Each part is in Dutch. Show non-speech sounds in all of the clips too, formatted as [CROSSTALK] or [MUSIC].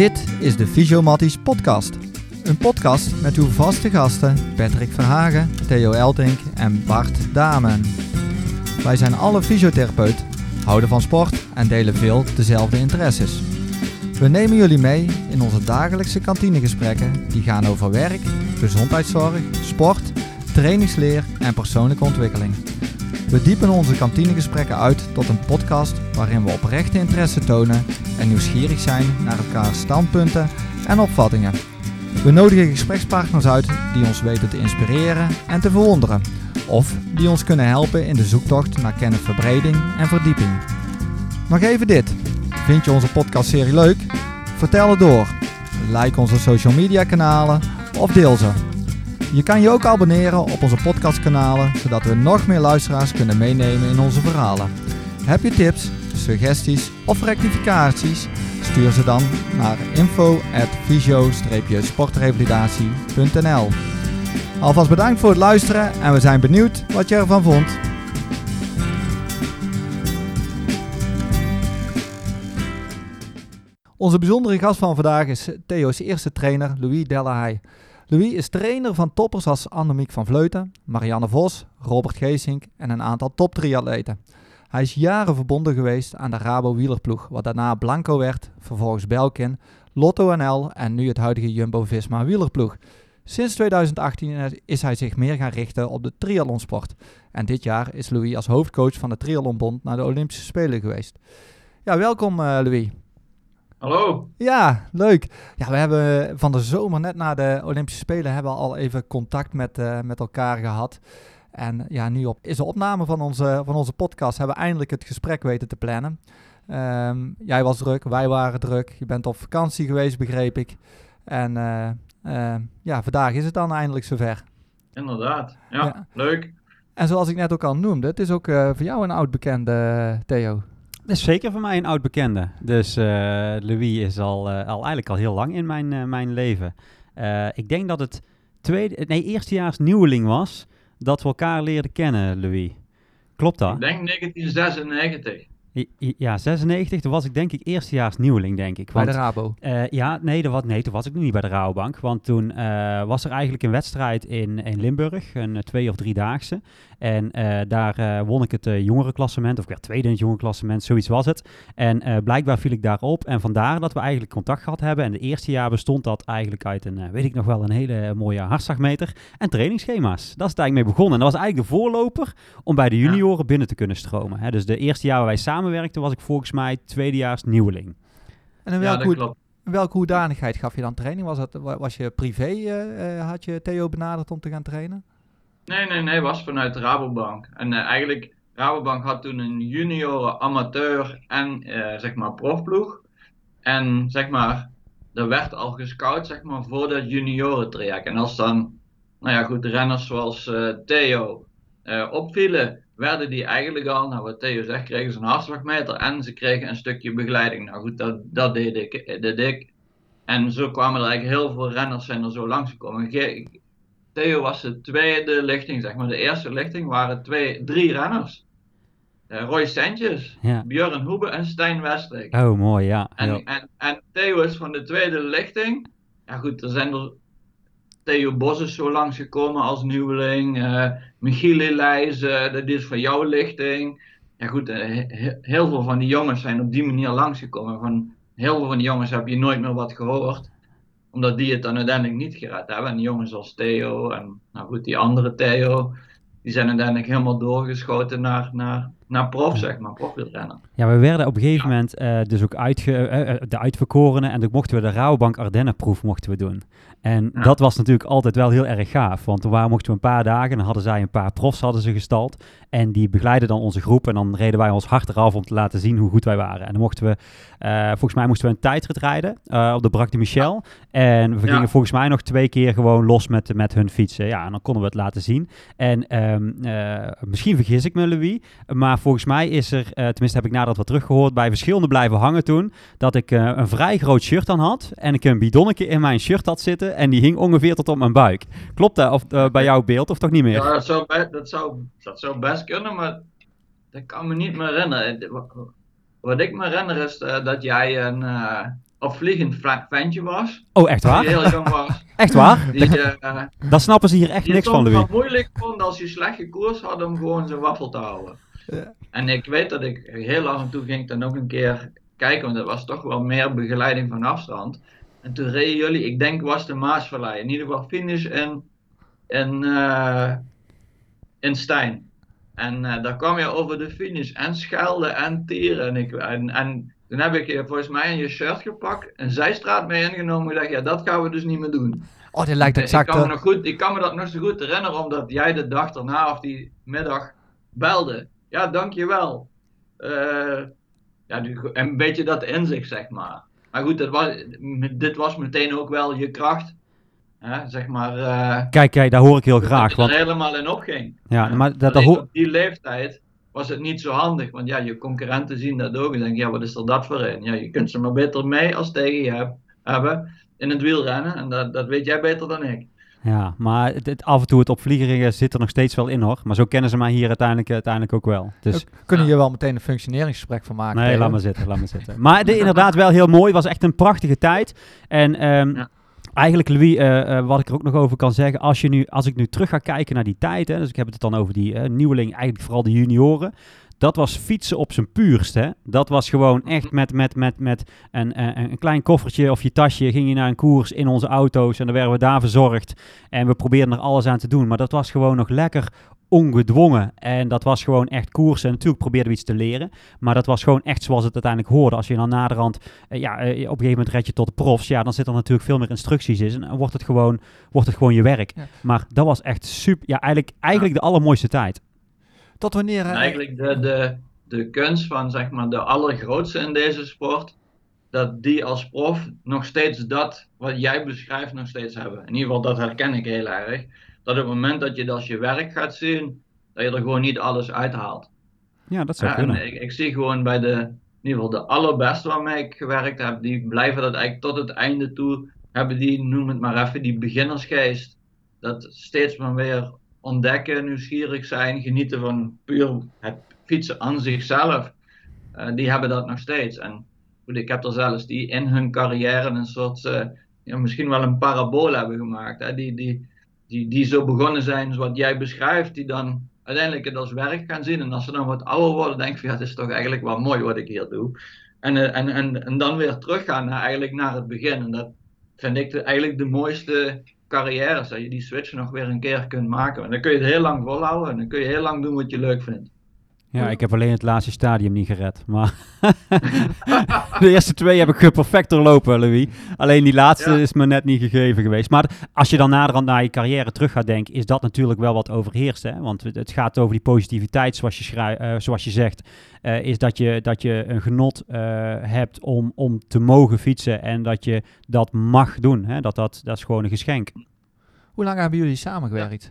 Dit is de Fysiomatties podcast. Een podcast met uw vaste gasten Patrick Verhagen, Theo Eltink en Bart Damen. Wij zijn alle fysiotherapeut, houden van sport en delen veel dezelfde interesses. We nemen jullie mee in onze dagelijkse kantinegesprekken die gaan over werk, gezondheidszorg, sport, trainingsleer en persoonlijke ontwikkeling. We diepen onze kantinegesprekken uit tot een podcast waarin we oprechte interesse tonen en nieuwsgierig zijn naar elkaars standpunten en opvattingen. We nodigen gesprekspartners uit die ons weten te inspireren en te verwonderen, of die ons kunnen helpen in de zoektocht naar kennisverbreding en verdieping. Nog even dit. Vind je onze podcastserie leuk? Vertel het door. Like onze social media kanalen of deel ze. Je kan je ook abonneren op onze podcastkanalen, zodat we nog meer luisteraars kunnen meenemen in onze verhalen. Heb je tips, suggesties of rectificaties? Stuur ze dan naar info.visio-sportrevalidatie.nl Alvast bedankt voor het luisteren en we zijn benieuwd wat je ervan vond. Onze bijzondere gast van vandaag is Theo's eerste trainer, Louis Delahaye. Louis is trainer van toppers als Annemiek van Vleuten, Marianne Vos, Robert Geesink en een aantal top triatleten. Hij is jaren verbonden geweest aan de Rabo wielerploeg, wat daarna Blanco werd, vervolgens Belkin, Lotto NL en nu het huidige Jumbo-Visma wielerploeg. Sinds 2018 is hij zich meer gaan richten op de triathlonsport. En dit jaar is Louis als hoofdcoach van de Triathlonbond naar de Olympische Spelen geweest. Ja, welkom uh, Louis. Hallo. Ja, leuk. Ja, we hebben van de zomer net na de Olympische Spelen hebben we al even contact met, uh, met elkaar gehad. En ja, nu op is de opname van onze, van onze podcast hebben we eindelijk het gesprek weten te plannen. Um, jij was druk, wij waren druk. Je bent op vakantie geweest, begreep ik. En uh, uh, ja, vandaag is het dan eindelijk zover. Inderdaad, ja, ja. leuk. En zoals ik net ook al noemde, het is ook voor jou een oud bekende, Theo. Is zeker voor mij een oud bekende. Dus uh, Louis is al, uh, al eigenlijk al heel lang in mijn, uh, mijn leven. ik denk dat het tweede, nee, eerstejaars nieuweling was dat we elkaar leerden kennen, Louis. Klopt dat? Ik denk 1996. Ja, 96, toen was ik denk ik eerstejaars nieuweling, denk ik. Want, bij de Rabo? Uh, ja, nee, dat was, nee, toen was ik nog niet bij de Rabobank. Want toen uh, was er eigenlijk een wedstrijd in, in Limburg, een twee- of driedaagse. En uh, daar won ik het jongerenklassement, of ik werd tweede in het jongerenklassement, zoiets was het. En blijkbaar viel ik daarop. En vandaar dat we eigenlijk contact gehad hebben. En het eerste jaar bestond dat eigenlijk uit een, weet ik nog wel, een hele mooie hartslagmeter en trainingsschema's. Dat is het eigenlijk mee begonnen. En dat was eigenlijk de voorloper om bij de junioren ja. binnen te kunnen stromen. Hè. Dus de eerste jaar waar wij samen samenwerkte, was ik volgens mij tweedejaars nieuweling. En in welke, ja, welke hoedanigheid gaf je dan training? Was, het, was je privé, uh, had je Theo benaderd om te gaan trainen? Nee, nee, nee, was vanuit Rabobank. En uh, eigenlijk, Rabobank had toen een junioren, amateur en uh, zeg maar profploeg. En zeg maar, er werd al gescout zeg maar, voor dat juniorentraject. En als dan, nou ja goed, renners zoals Theo opvielen, werden die eigenlijk al, nou wat Theo zegt, kregen ze een hartslagmeter en ze kregen een stukje begeleiding. Nou goed, dat, dat deed, ik, deed ik. En zo kwamen er eigenlijk heel veel renners zijn er zo langsgekomen. Theo was de tweede lichting, zeg maar. De eerste lichting waren twee, drie renners. Uh, Roy Sentjes, ja. Björn Hoebe en Stijn Westrik. Oh, mooi, ja. En, en, en Theo is van de tweede lichting. Ja goed, er zijn er Theo Bos is zo langsgekomen als nieuweling. Uh, Michiel Leijzen, dat is van jouw lichting. Ja goed, uh, heel veel van die jongens zijn op die manier langsgekomen. Van heel veel van die jongens heb je nooit meer wat gehoord. Omdat die het dan uiteindelijk niet gered hebben. En die jongens als Theo en nou goed, die andere Theo. Die zijn uiteindelijk helemaal doorgeschoten naar, naar, naar prof, zeg maar, profwielrenner. Ja, we werden op een gegeven ja. moment uh, dus ook uitge, uh, de uitverkorenen en toen mochten we de Rabobank Ardennenproef mochten we doen. En ja. dat was natuurlijk altijd wel heel erg gaaf, want toen waren, mochten we een paar dagen en dan hadden zij een paar profs hadden ze gestald en die begeleiden dan onze groep en dan reden wij ons hard eraf om te laten zien hoe goed wij waren. En dan mochten we, uh, volgens mij moesten we een tijdrit rijden op de Brac de Michel en we gingen volgens mij nog twee keer gewoon los met, met hun fietsen. Ja, en dan konden we het laten zien. En um, misschien vergis ik me, Louis, maar volgens mij is er, tenminste heb ik nadat wat teruggehoord, bij verschillende blijven hangen toen, dat ik uh, een vrij groot shirt aan had en ik een bidonnetje in mijn shirt had zitten en die hing ongeveer tot op mijn buik. Klopt dat of, uh, bij jouw beeld of toch niet meer? Ja, dat zou, dat zou, dat zou best kunnen, maar dat kan me niet meer herinneren. Wat ik me herinner is dat jij een, opvliegend ventje was. Oh, echt waar? Die heel jong was. [LAUGHS] echt waar? Die, uh, Dan snappen ze hier echt niks van, Louis. Het moeilijk vond als je slechte koers had om gewoon zijn waffel te houden. Ja. En ik weet dat ik heel af en toe ging dan nog een keer kijken, want dat was toch wel meer begeleiding van afstand. En toen reden jullie, ik denk was de Maasvallei, in ieder geval finish in, in, uh, in Stijn. En uh, daar kwam je over de finish en schelden en tieren. En, ik, en, en toen heb ik je volgens mij in je shirt gepakt, een zijstraat mee ingenomen. En dacht, ja, dat gaan we dus niet meer doen. Oh, dit lijkt exact. Ik kan, me nog goed, ik kan me dat nog zo goed herinneren, omdat jij de dag daarna of die middag belde. Ja, dankjewel. Uh, ja, een beetje dat inzicht, zeg maar. Maar goed, dat was, dit was meteen ook wel je kracht. Hè, zeg maar. Uh, kijk, kijk, daar hoor ik heel graag. Dat je er helemaal in opging. Ja, maar dat, dat op die leeftijd was het niet zo handig. Want ja, je concurrenten zien dat ook en denken, ja, wat is er dat voor een? Ja, je kunt ze maar beter mee als tegen je heb, hebben in het wielrennen. En dat, dat weet jij beter dan ik. Ja, maar het, af en toe het opvliegeren zit er nog steeds wel in hoor. Maar zo kennen ze mij hier uiteindelijk, uiteindelijk ook wel. Dus, kunnen je wel meteen een functioneringsgesprek van maken? Nee, laat maar zitten, laat maar zitten. Maar de, [LAUGHS] inderdaad wel heel mooi. was echt een prachtige tijd. En um, ja. eigenlijk Louis, uh, uh, wat ik er ook nog over kan zeggen. Als, je nu, als ik nu terug ga kijken naar die tijd. Hè, dus ik heb het dan over die uh, nieuweling, eigenlijk vooral de junioren dat was fietsen op zijn puurst. Hè? Dat was gewoon echt met, met, met, met een, een, een klein koffertje of je tasje. Ging je naar een koers in onze auto's en dan werden we daar verzorgd. En we probeerden er alles aan te doen. Maar dat was gewoon nog lekker ongedwongen. En dat was gewoon echt koersen. En natuurlijk probeerden we iets te leren. Maar dat was gewoon echt zoals het uiteindelijk hoorde. Als je dan naderhand, uh, ja, uh, op een gegeven moment red je tot de profs. Ja, dan zit er natuurlijk veel meer instructies in. En dan wordt het gewoon, wordt het gewoon je werk. Ja. Maar dat was echt super, ja, eigenlijk, eigenlijk de allermooiste tijd. Tot wanneer? Uh, eigenlijk de, de, de kunst van zeg maar de allergrootste in deze sport, dat die als prof nog steeds dat wat jij beschrijft nog steeds hebben. In ieder geval dat herken ik heel erg. Dat op het moment dat je dat als je werk gaat zien, dat je er gewoon niet alles uithaalt. Ja, dat zou kunnen. Ik, ik, zie gewoon bij de, in ieder geval de allerbeste waarmee ik gewerkt heb, die blijven dat eigenlijk tot het einde toe, hebben die, noem het maar even, die beginnersgeest. Dat steeds maar weer ontdekken, nieuwsgierig zijn, genieten van puur het fietsen aan zichzelf. Uh, die hebben dat nog steeds. En goed, ik heb er zelfs die in hun carrière een soort, uh, ja, misschien wel een parabool hebben gemaakt. Hè? Die, die, die, die zo begonnen zijn zoals jij beschrijft, die dan uiteindelijk het als werk gaan zien. En als ze dan wat ouder worden, denken van ja, het is toch eigenlijk wel mooi wat ik hier doe. En, uh, en, en, en dan weer teruggaan naar, eigenlijk naar het begin. En dat vind ik eigenlijk de mooiste carrières, dat je die switch nog weer een keer kunt maken. En dan kun je het heel lang volhouden en dan kun je heel lang doen wat je leuk vindt. Ja, ik heb alleen het laatste stadium niet gered. Maar [LAUGHS] de eerste twee heb ik perfect doorlopen, Louis. Alleen die laatste is me net niet gegeven geweest. Maar als je dan naderhand naar je carrière terug gaat denken, is dat natuurlijk wel wat overheerst. Hè? Want het gaat over die positiviteit, zoals je, schrijf, uh, zoals je zegt. Uh, is dat je, dat je een genot uh, hebt om, om te mogen fietsen en dat je dat mag doen. Hè? Dat, dat, dat is gewoon een geschenk. Hoe lang hebben jullie samengewerkt?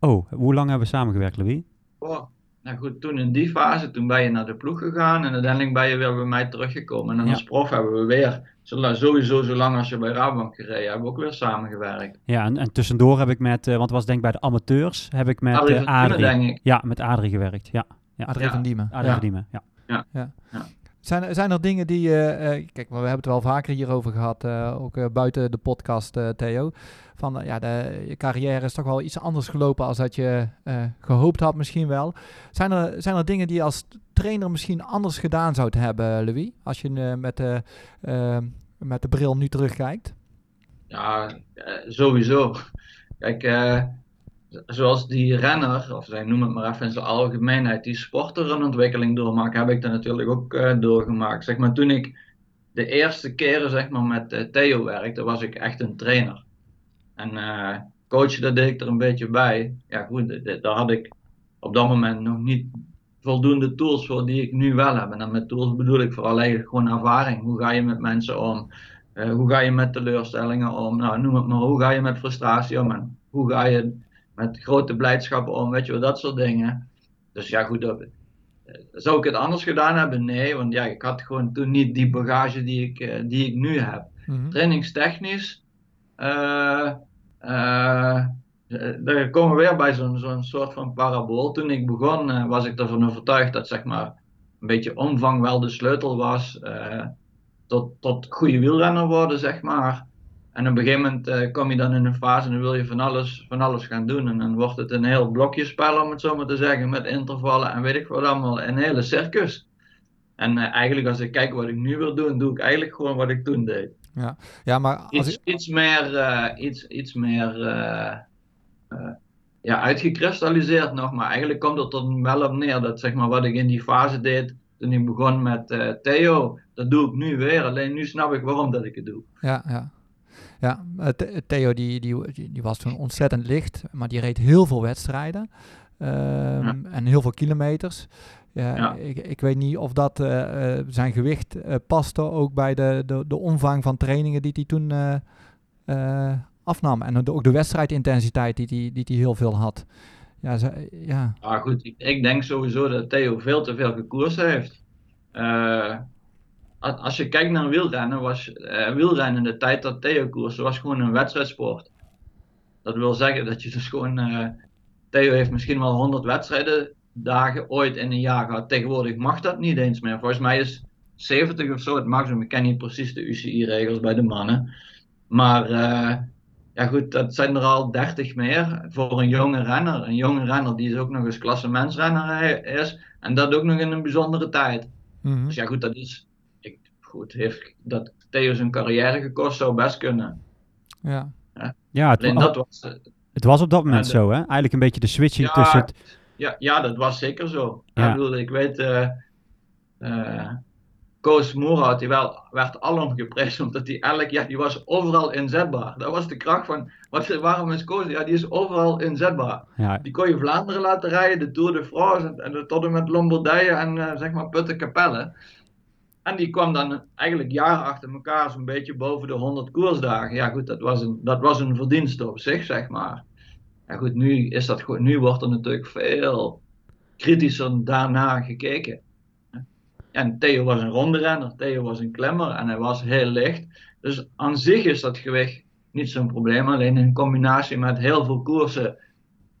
Oh, hoe lang hebben we samengewerkt, Louis? Oh nou goed, toen in die fase, toen ben je naar de ploeg gegaan en uiteindelijk ben je weer bij mij teruggekomen. En ja. als prof hebben we weer, sowieso zo lang als je bij Rabobank gereden, hebben we ook weer samengewerkt. Ja, en, en tussendoor heb ik met, uh, want het was denk ik bij de amateurs, heb ik met Adrie, uh, Adrie denk ik. Ja, met Adrie gewerkt, ja. ja. Adrie ja. van Diemen. Adrie ja. van Diemen, ja. Ja. ja. Zijn, zijn er dingen die, uh, kijk, we hebben het wel vaker hierover gehad, uh, ook uh, buiten de podcast, Theo. Van ja, de, je carrière is toch wel iets anders gelopen als dat je gehoopt had, misschien wel. Zijn er, zijn er dingen die je als trainer misschien anders gedaan zou hebben, Louis? Als je met, de, met de bril nu terugkijkt? Ja, sowieso. Kijk, zoals die renner, of zij noemen het maar even in zijn algemeenheid, die sporter een ontwikkeling doormaakt, heb ik dat natuurlijk ook doorgemaakt. Zeg maar, toen ik de eerste keren zeg maar, met Theo werkte, was ik echt een trainer. En uh, coachen, daar deed ik er een beetje bij. Ja, goed, daar had ik op dat moment nog niet voldoende tools voor die ik nu wel heb. En dan met tools bedoel ik vooral eigenlijk gewoon ervaring. Hoe ga je met mensen om? hoe ga je met teleurstellingen om? Nou, noem het maar. Hoe ga je met frustratie om? En hoe ga je met grote blijdschap om, weet je wel, dat soort dingen. Dus ja, goed, dat, zou ik het anders gedaan hebben? Nee, want ja, ik had gewoon toen niet die bagage die ik, die ik nu heb. Mm-hmm. Trainingstechnisch, uh, daar komen we weer bij zo'n soort van parabool. Toen ik begon, was ik ervan overtuigd dat zeg maar een beetje omvang wel de sleutel was. tot, tot goede wielrenner worden, zeg maar. En op een gegeven moment kom je dan in een fase en dan wil je van alles, van alles gaan doen. En dan wordt het een heel blokjespel, om het zo maar te zeggen, met intervallen en weet ik wat allemaal. Een hele circus. En eigenlijk als ik kijk wat ik nu wil doen, doe ik eigenlijk gewoon wat ik toen deed. Ja, ja maar als iets, ik... iets meer, uh, iets, iets meer ja, uitgekristalliseerd nog. Maar eigenlijk komt het er wel op neer dat zeg maar, wat ik in die fase deed toen ik begon met Theo, dat doe ik nu weer. Alleen nu snap ik waarom dat ik het doe. Ja, ja. Ja, Theo die, die, die was toen ontzettend licht, maar die reed heel veel wedstrijden um, ja. en heel veel kilometers. Ja. Ik, ik, weet niet of dat uh, zijn gewicht uh, paste ook bij de, de, de omvang van trainingen die hij toen afnam. En ook de wedstrijdintensiteit die hij die, die heel veel had. Ja, ze, ja. Ah, goed, ik, ik, denk sowieso dat Theo veel te veel gekoers heeft als je kijkt naar wielrennen, was uh, wielrennen in de tijd dat Theo koerste, was gewoon een wedstrijdsport. Dat wil zeggen dat je dus gewoon, uh, Theo heeft misschien wel 100 wedstrijden dagen ooit in een jaar gehad. Tegenwoordig mag dat niet eens meer. Volgens mij is 70 of zo het maximum. Ik ken niet precies de UCI-regels bij de mannen. Maar uh, ja goed, dat zijn er al 30 meer voor een jonge renner. Een jonge renner die is ook nog eens klassementsrenner is. En dat ook nog in een bijzondere tijd. Mm -hmm. Dus ja goed, dat is goed, heeft dat Theo zijn carrière gekost, zou best kunnen. Ja, ja, ja het, dat was, het was op dat moment de, zo, hè? Eigenlijk een beetje de switching ja, tussen het... Ja, ja, dat was zeker zo. Ja. Ik, bedoel, ik weet, uh, uh, Koos Moerhout, die wel, werd alom geprezen, omdat hij elk jaar, die was overal inzetbaar. Dat was de kracht van, wat, waarom is Koos? Ja, die is overal inzetbaar. Ja. Die kon je Vlaanderen laten rijden, de Tour de France, en, en tot en met Lombardije en uh, zeg maar Putten en die kwam dan eigenlijk jaren achter elkaar zo'n beetje boven de 100 koersdagen. Ja goed, dat was een, dat was een verdienste op zich, zeg maar. Ja goed, nu, is dat nu wordt er natuurlijk veel kritischer daarna gekeken. En Theo was een ronde renner, Theo was een klemmer en hij was heel licht. Dus aan zich is dat gewicht niet zo'n probleem, alleen in combinatie met heel veel koersen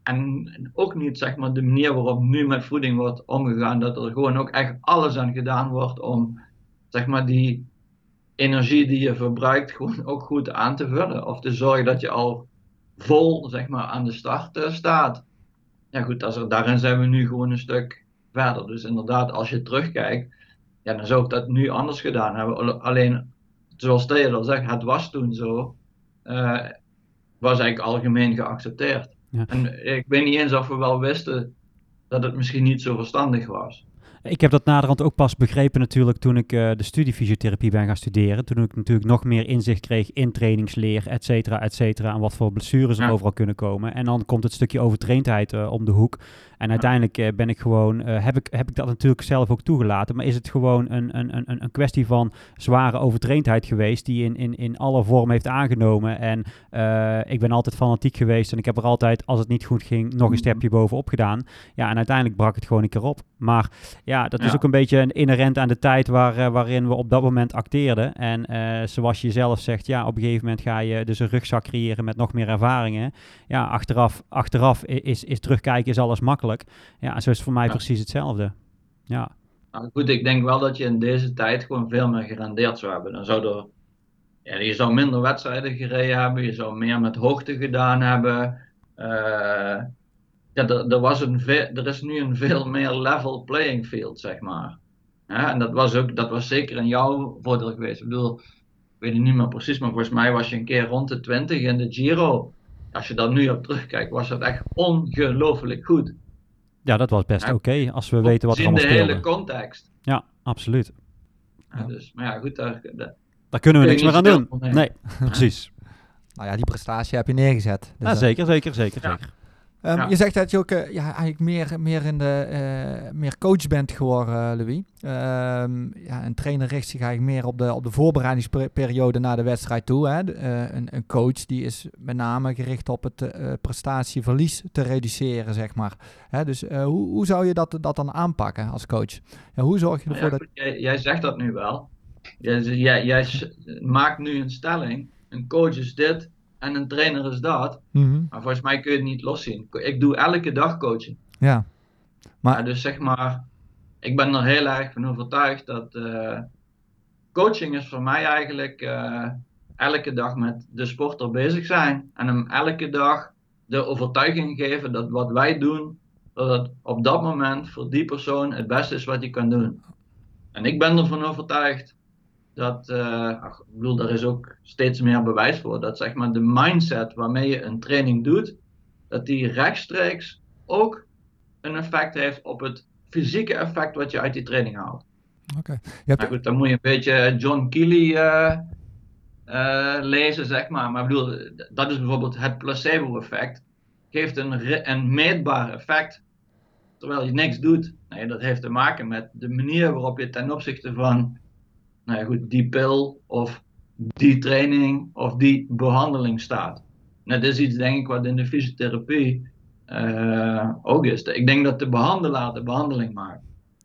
en ook niet zeg maar, de manier waarop nu met voeding wordt omgegaan, dat er gewoon ook echt alles aan gedaan wordt om zeg maar, die energie die je verbruikt gewoon ook goed aan te vullen. Of te zorgen dat je al vol zeg maar, aan de start uh, staat. Ja goed, als er, daarin zijn we nu gewoon een stuk verder. Dus inderdaad, als je terugkijkt, ja, dan zou ik dat nu anders gedaan hebben. Alleen, zoals Theo al zegt, het was toen zo. Uh, was eigenlijk algemeen geaccepteerd. Ja. En ik weet niet eens of we wel wisten dat het misschien niet zo verstandig was. Ik heb dat naderhand ook pas begrepen natuurlijk toen ik uh, de studie fysiotherapie ben gaan studeren. Toen ik natuurlijk nog meer inzicht kreeg in trainingsleer, et cetera, et cetera. En wat voor blessures er ja. overal kunnen komen. En dan komt het stukje overtraindheid uh, om de hoek. En uiteindelijk uh, ben ik gewoon, heb, ik, heb ik dat natuurlijk zelf ook toegelaten. Maar is het gewoon een, een, een, een kwestie van zware overtraindheid geweest die in, in, in alle vormen heeft aangenomen. En ik ben altijd fanatiek geweest en ik heb er altijd, als het niet goed ging, nog een stapje bovenop gedaan. Ja, en uiteindelijk brak het gewoon een keer op. Maar ja, dat ja. is ook een beetje een inherent aan de tijd waar, waarin we op dat moment acteerden. En uh, zoals je zelf zegt, ja, op een gegeven moment ga je dus een rugzak creëren met nog meer ervaringen. Ja, achteraf, achteraf is, is terugkijken is alles makkelijk. Ja, zo is het voor mij ja. precies hetzelfde. Ja. Nou, goed, ik denk wel dat je in deze tijd gewoon veel meer gerendeerd zou hebben. Dan zou er, ja, je zou minder wedstrijden gereden hebben, je zou meer met hoogte gedaan hebben. Uh, ja, er, er, was een er is nu een veel meer level playing field, zeg maar. Ja, en dat was, ook, dat was zeker in jouw voordeel geweest. Ik bedoel, ik weet het niet meer precies, maar volgens mij was je een keer rond de 20 in de Giro. Als je daar nu op terugkijkt, was dat echt ongelooflijk goed. Ja, dat was best ja, oké, okay, als we weten wat er allemaal speelde. In de hele context. Ja, absoluut. Ja, dus, maar ja, goed, daar, daar, daar kunnen we niks meer aan doen. Nee, nee [LAUGHS] precies. Nou ja, die prestatie heb je neergezet. Dus ja, zeker, zeker, zeker, zeker. Um, ja. Je zegt dat je ook uh, ja, eigenlijk meer, meer, in de, uh, meer coach bent geworden, uh, Louis. Um, ja, een trainer richt zich eigenlijk meer op de, op de voorbereidingsperiode naar de wedstrijd toe. Hè. een, een, coach die is met name gericht op het prestatieverlies te reduceren, zeg maar. Hè, dus hoe, hoe zou je dat, dat dan aanpakken als coach? Ja, hoe zorg je ervoor ja, dat... Jij, jij, zegt dat nu wel. Jij, jij, jij maakt nu een stelling. Een coach is dit, en een trainer is dat. Mm -hmm. Maar volgens mij kun je het niet loszien. Ik doe elke dag coaching. Ja. Maar... Ja, dus zeg maar, ik ben er heel erg van overtuigd dat uh, coaching is voor mij eigenlijk eh, elke dag met de sporter bezig zijn. En hem elke dag de overtuiging geven dat wat wij doen, dat het op dat moment voor die persoon het beste is wat hij kan doen. En ik ben ervan overtuigd dat, uh, ach, ik bedoel, daar is ook steeds meer bewijs voor, dat zeg maar de mindset waarmee je een training doet, dat die rechtstreeks ook een effect heeft op het fysieke effect wat je uit die training haalt. Oké. Okay. goed, dan moet je een beetje John Keely uh, uh, lezen, zeg maar. Maar ik bedoel, dat is bijvoorbeeld het placebo-effect. Geeft een, een meetbaar effect terwijl je niks doet. Nee, dat heeft te maken met de manier waarop je ten opzichte van nou ja, goed, die pil of die training of die behandeling staat. Dat is iets, denk ik, wat in de fysiotherapie uh, ook is. Ik denk dat de behandelaar de behandeling maakt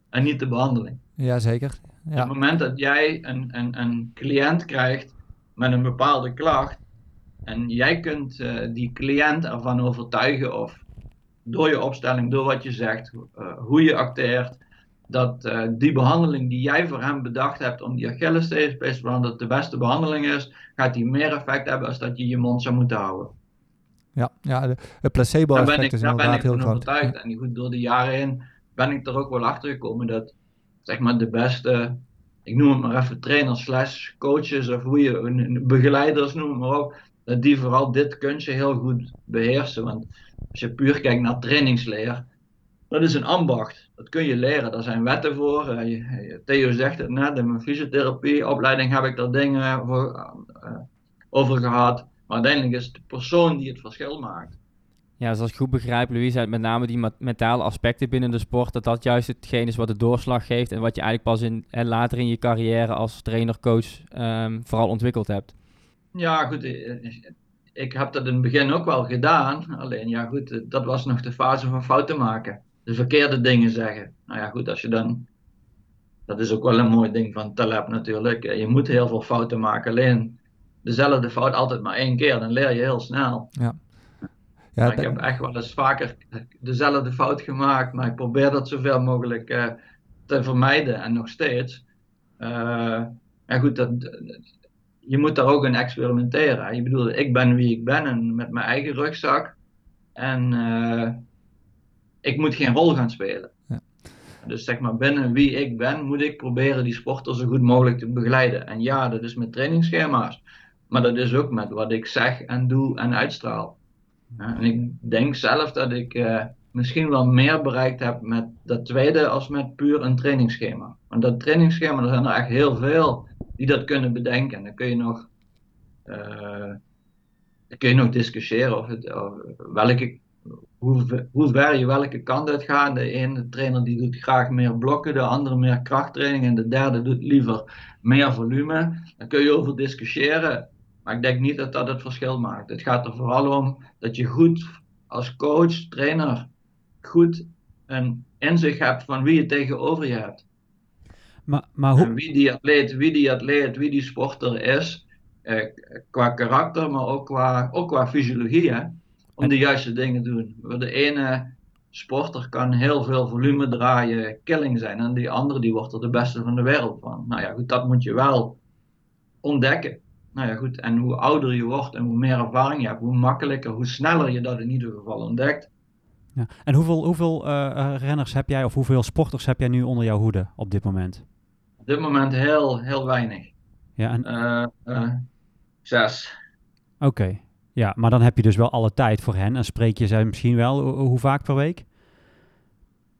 en niet de behandeling. Jazeker. Ja. Op het moment dat jij een, een, een cliënt krijgt met een bepaalde klacht en jij kunt uh, die cliënt ervan overtuigen of door je opstelling, door wat je zegt, uh, hoe je acteert, dat uh, die behandeling die jij voor hem bedacht hebt om die Achillespees te dat de beste behandeling is, gaat die meer effect hebben als dat je je mond zou moeten houden. Ja, ja het placebo-effect is inderdaad ben ik heel groot. overtuigd. En goed, door de jaren heen ben ik er ook wel achter gekomen dat zeg maar de beste, ik noem het maar even trainers slash coaches of hoe je, begeleiders noem het maar op, dat die vooral dit kunstje heel goed beheersen. Want als je puur kijkt naar trainingsleer, dat is een ambacht. Dat kun je leren. Daar zijn wetten voor. Theo zegt het net, in mijn fysiotherapieopleiding heb ik daar dingen voor, uh, over gehad. Maar uiteindelijk is het de persoon die het verschil maakt. Ja, zoals ik goed begrijp, Louise, met name die mentale aspecten binnen de sport, dat dat juist hetgeen is wat de doorslag geeft en wat je eigenlijk pas in, en later in je carrière als trainer, coach um, vooral ontwikkeld hebt. Ja, goed. Ik heb dat in het begin ook wel gedaan. Alleen, ja, goed, dat was nog de fase van fouten maken. De verkeerde dingen zeggen. Nou ja, goed, als je dan. Dat is ook wel een mooi ding van Taleb natuurlijk. Je moet heel veel fouten maken. Alleen dezelfde fout altijd maar één keer, dan leer je heel snel. Ja. Ja, ik heb echt wel eens vaker dezelfde fout gemaakt, maar ik probeer dat zoveel mogelijk uh, te vermijden en nog steeds. Uh, en goed, dat, je moet daar ook in experimenteren. Je bedoelt, ik ben wie ik ben en met mijn eigen rugzak. En uh, ik moet geen rol gaan spelen. Ja. Dus zeg maar, binnen wie ik ben, moet ik proberen die sporter zo goed mogelijk te begeleiden. En ja, dat is met trainingsschema's. Maar dat is ook met wat ik zeg en doe en uitstraal. En ik denk zelf dat ik uh, misschien wel meer bereikt heb met dat tweede als met puur een trainingsschema. Want dat trainingsschema, er zijn er echt heel veel die dat kunnen bedenken. Dan kun je nog, uh, dan kun je nog discussiëren of, het, of welke, hoe, hoe ver je welke kant uit gaat. De ene trainer die doet graag meer blokken, de andere meer krachttraining en de derde doet liever meer volume. Dan kun je over discussiëren. Maar ik denk niet dat dat het verschil maakt. Het gaat er vooral om dat je goed als coach, trainer, goed een inzicht hebt van wie je tegenover je hebt. Maar, maar hoe... En wie die atleet, wie die atleet, wie die sporter is, eh, qua karakter, maar ook qua, ook qua fysiologie, hè, om de juiste dingen te doen. De ene sporter kan heel veel volume draaien, killing zijn, en die andere die wordt er de beste van de wereld van. Nou ja, goed, dat moet je wel ontdekken nou ja, goed. En hoe ouder je wordt en hoe meer ervaring je hebt, hoe makkelijker, hoe sneller je dat in ieder geval ontdekt. Ja. En hoeveel, hoeveel uh, renners heb jij of hoeveel sporters heb jij nu onder jouw hoede op dit moment? Op dit moment heel, heel weinig. Ja, en... Uh, zes. Oké, ja, maar dan heb je dus wel alle tijd voor hen. En spreek je ze misschien wel hoe vaak per week?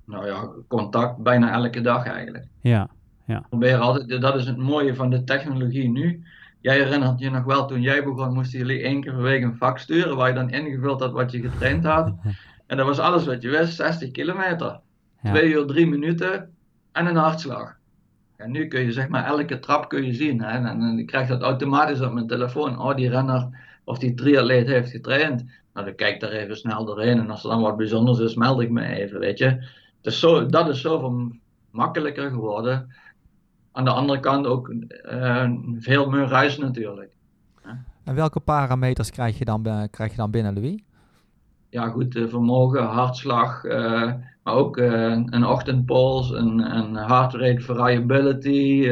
Nou ja, contact bijna elke dag eigenlijk. Ja, ja. Probeer altijd, dat is het mooie van de technologie nu Jij herinnert je nog wel, toen jij begon, moesten jullie één keer per week een vak sturen waar je dan ingevuld had wat je getraind had. [LAUGHS] En dat was alles wat je wist, 60 kilometer. Ja. Twee uur, drie minuten en een hartslag. En nu kun je zeg maar elke trap kun je zien. Hè? En, en ik krijg dat automatisch op mijn telefoon. Oh, die renner of die triatleet heeft getraind. Nou, dan kijk ik daar even snel doorheen. En als er dan wat bijzonders is, meld ik me even, weet je. Dus zo, dat is zoveel makkelijker geworden aan de andere kant ook uh, veel meer ruis natuurlijk. En welke parameters krijg je dan, krijg je dan binnen, Louis? Ja, goed, uh, vermogen, hartslag, uh, maar ook een ochtendpols, een, een heart rate variability,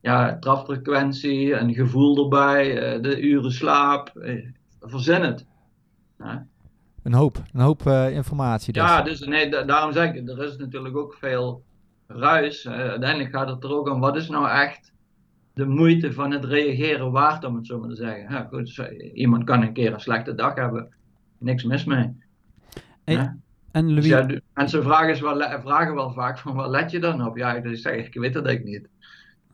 ja, trapfrequentie en gevoel erbij, eh, de uren slaap. eh, verzin het. Ja. Een hoop, een hoop eh, informatie. Dus. Ja, dus nee, da- daarom zeg ik, er is natuurlijk ook veel ruis. Uiteindelijk gaat het er ook om, wat is nou echt de moeite van het reageren waard, om het zo maar te zeggen. Ja, goed, iemand kan een keer een slechte dag hebben, niks mis mee. Hey, Ja. En Dus Louis, ja, mensen vragen, is wel, vragen wel vaak van, wat let je dan op? Ja, ik zeg, ik weet het eigenlijk niet.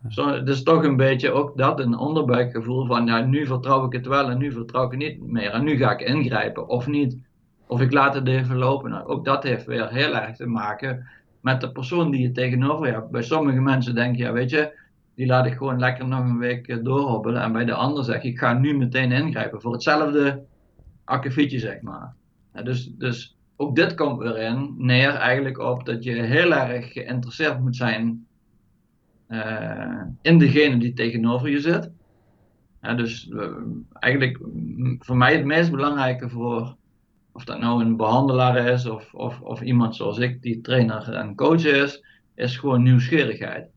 Zo, is toch een beetje ook dat, een onderbuikgevoel van, ja, nu vertrouw ik het wel en nu vertrouw ik het niet meer. En nu ga ik ingrijpen, of niet. Of ik laat het even lopen. Nou, ook dat heeft weer heel erg te maken met de persoon die je tegenover hebt. Bij sommige mensen denk je, ja, weet je, die laat ik gewoon lekker nog een week eh, doorhobbelen. En bij de ander zeg ik, ik ga nu meteen ingrijpen voor hetzelfde akkefietje, zeg maar. Dus, dus ook dit komt weer in neer eigenlijk op dat je heel erg geïnteresseerd moet zijn in degene die tegenover je zit. Dus eh, eigenlijk mm, voor mij het meest belangrijke voor of dat nou een behandelaar is of, of, of iemand zoals ik die trainer en coach is, is gewoon nieuwsgierigheid.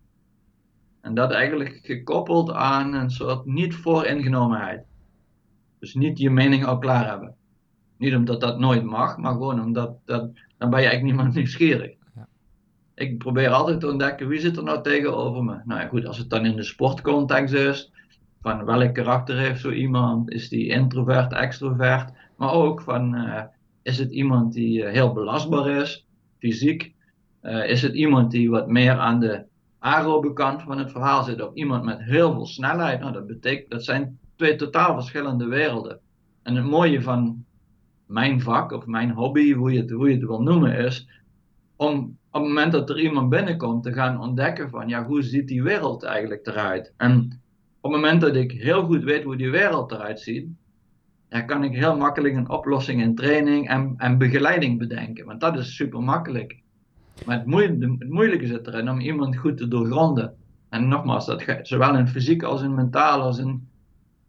En dat eigenlijk gekoppeld aan een soort niet vooringenomenheid. Dus niet je mening al klaar hebben. Niet omdat dat nooit mag, maar gewoon omdat dat, dan ben je eigenlijk niemand nieuwsgierig. Ik probeer altijd te ontdekken wie zit er nou tegenover me. Nou ja, goed, als het dan in de sportcontext is, van welk karakter heeft zo iemand? Is die introvert, extrovert? Maar ook van, eh, is het iemand die eh, heel belastbaar is, fysiek? Eh, is het iemand die wat meer aan de aerobe kant van het verhaal zit? Of iemand met heel veel snelheid? Nou, dat betekent, dat zijn twee totaal verschillende werelden. En het mooie van mijn vak of mijn hobby, hoe je het, hoe je het wil noemen, is om op het moment dat er iemand binnenkomt te gaan ontdekken van, ja, hoe ziet die wereld eigenlijk eruit? En op het moment dat ik heel goed weet hoe die wereld eruit ziet, ja, kan ik heel makkelijk een oplossing in training en, en begeleiding bedenken. Want dat is super makkelijk. Maar het, moe- de- het moeilijke zit erin om iemand goed te doorgronden. En nogmaals, dat zowel in fysiek als in mentaal als in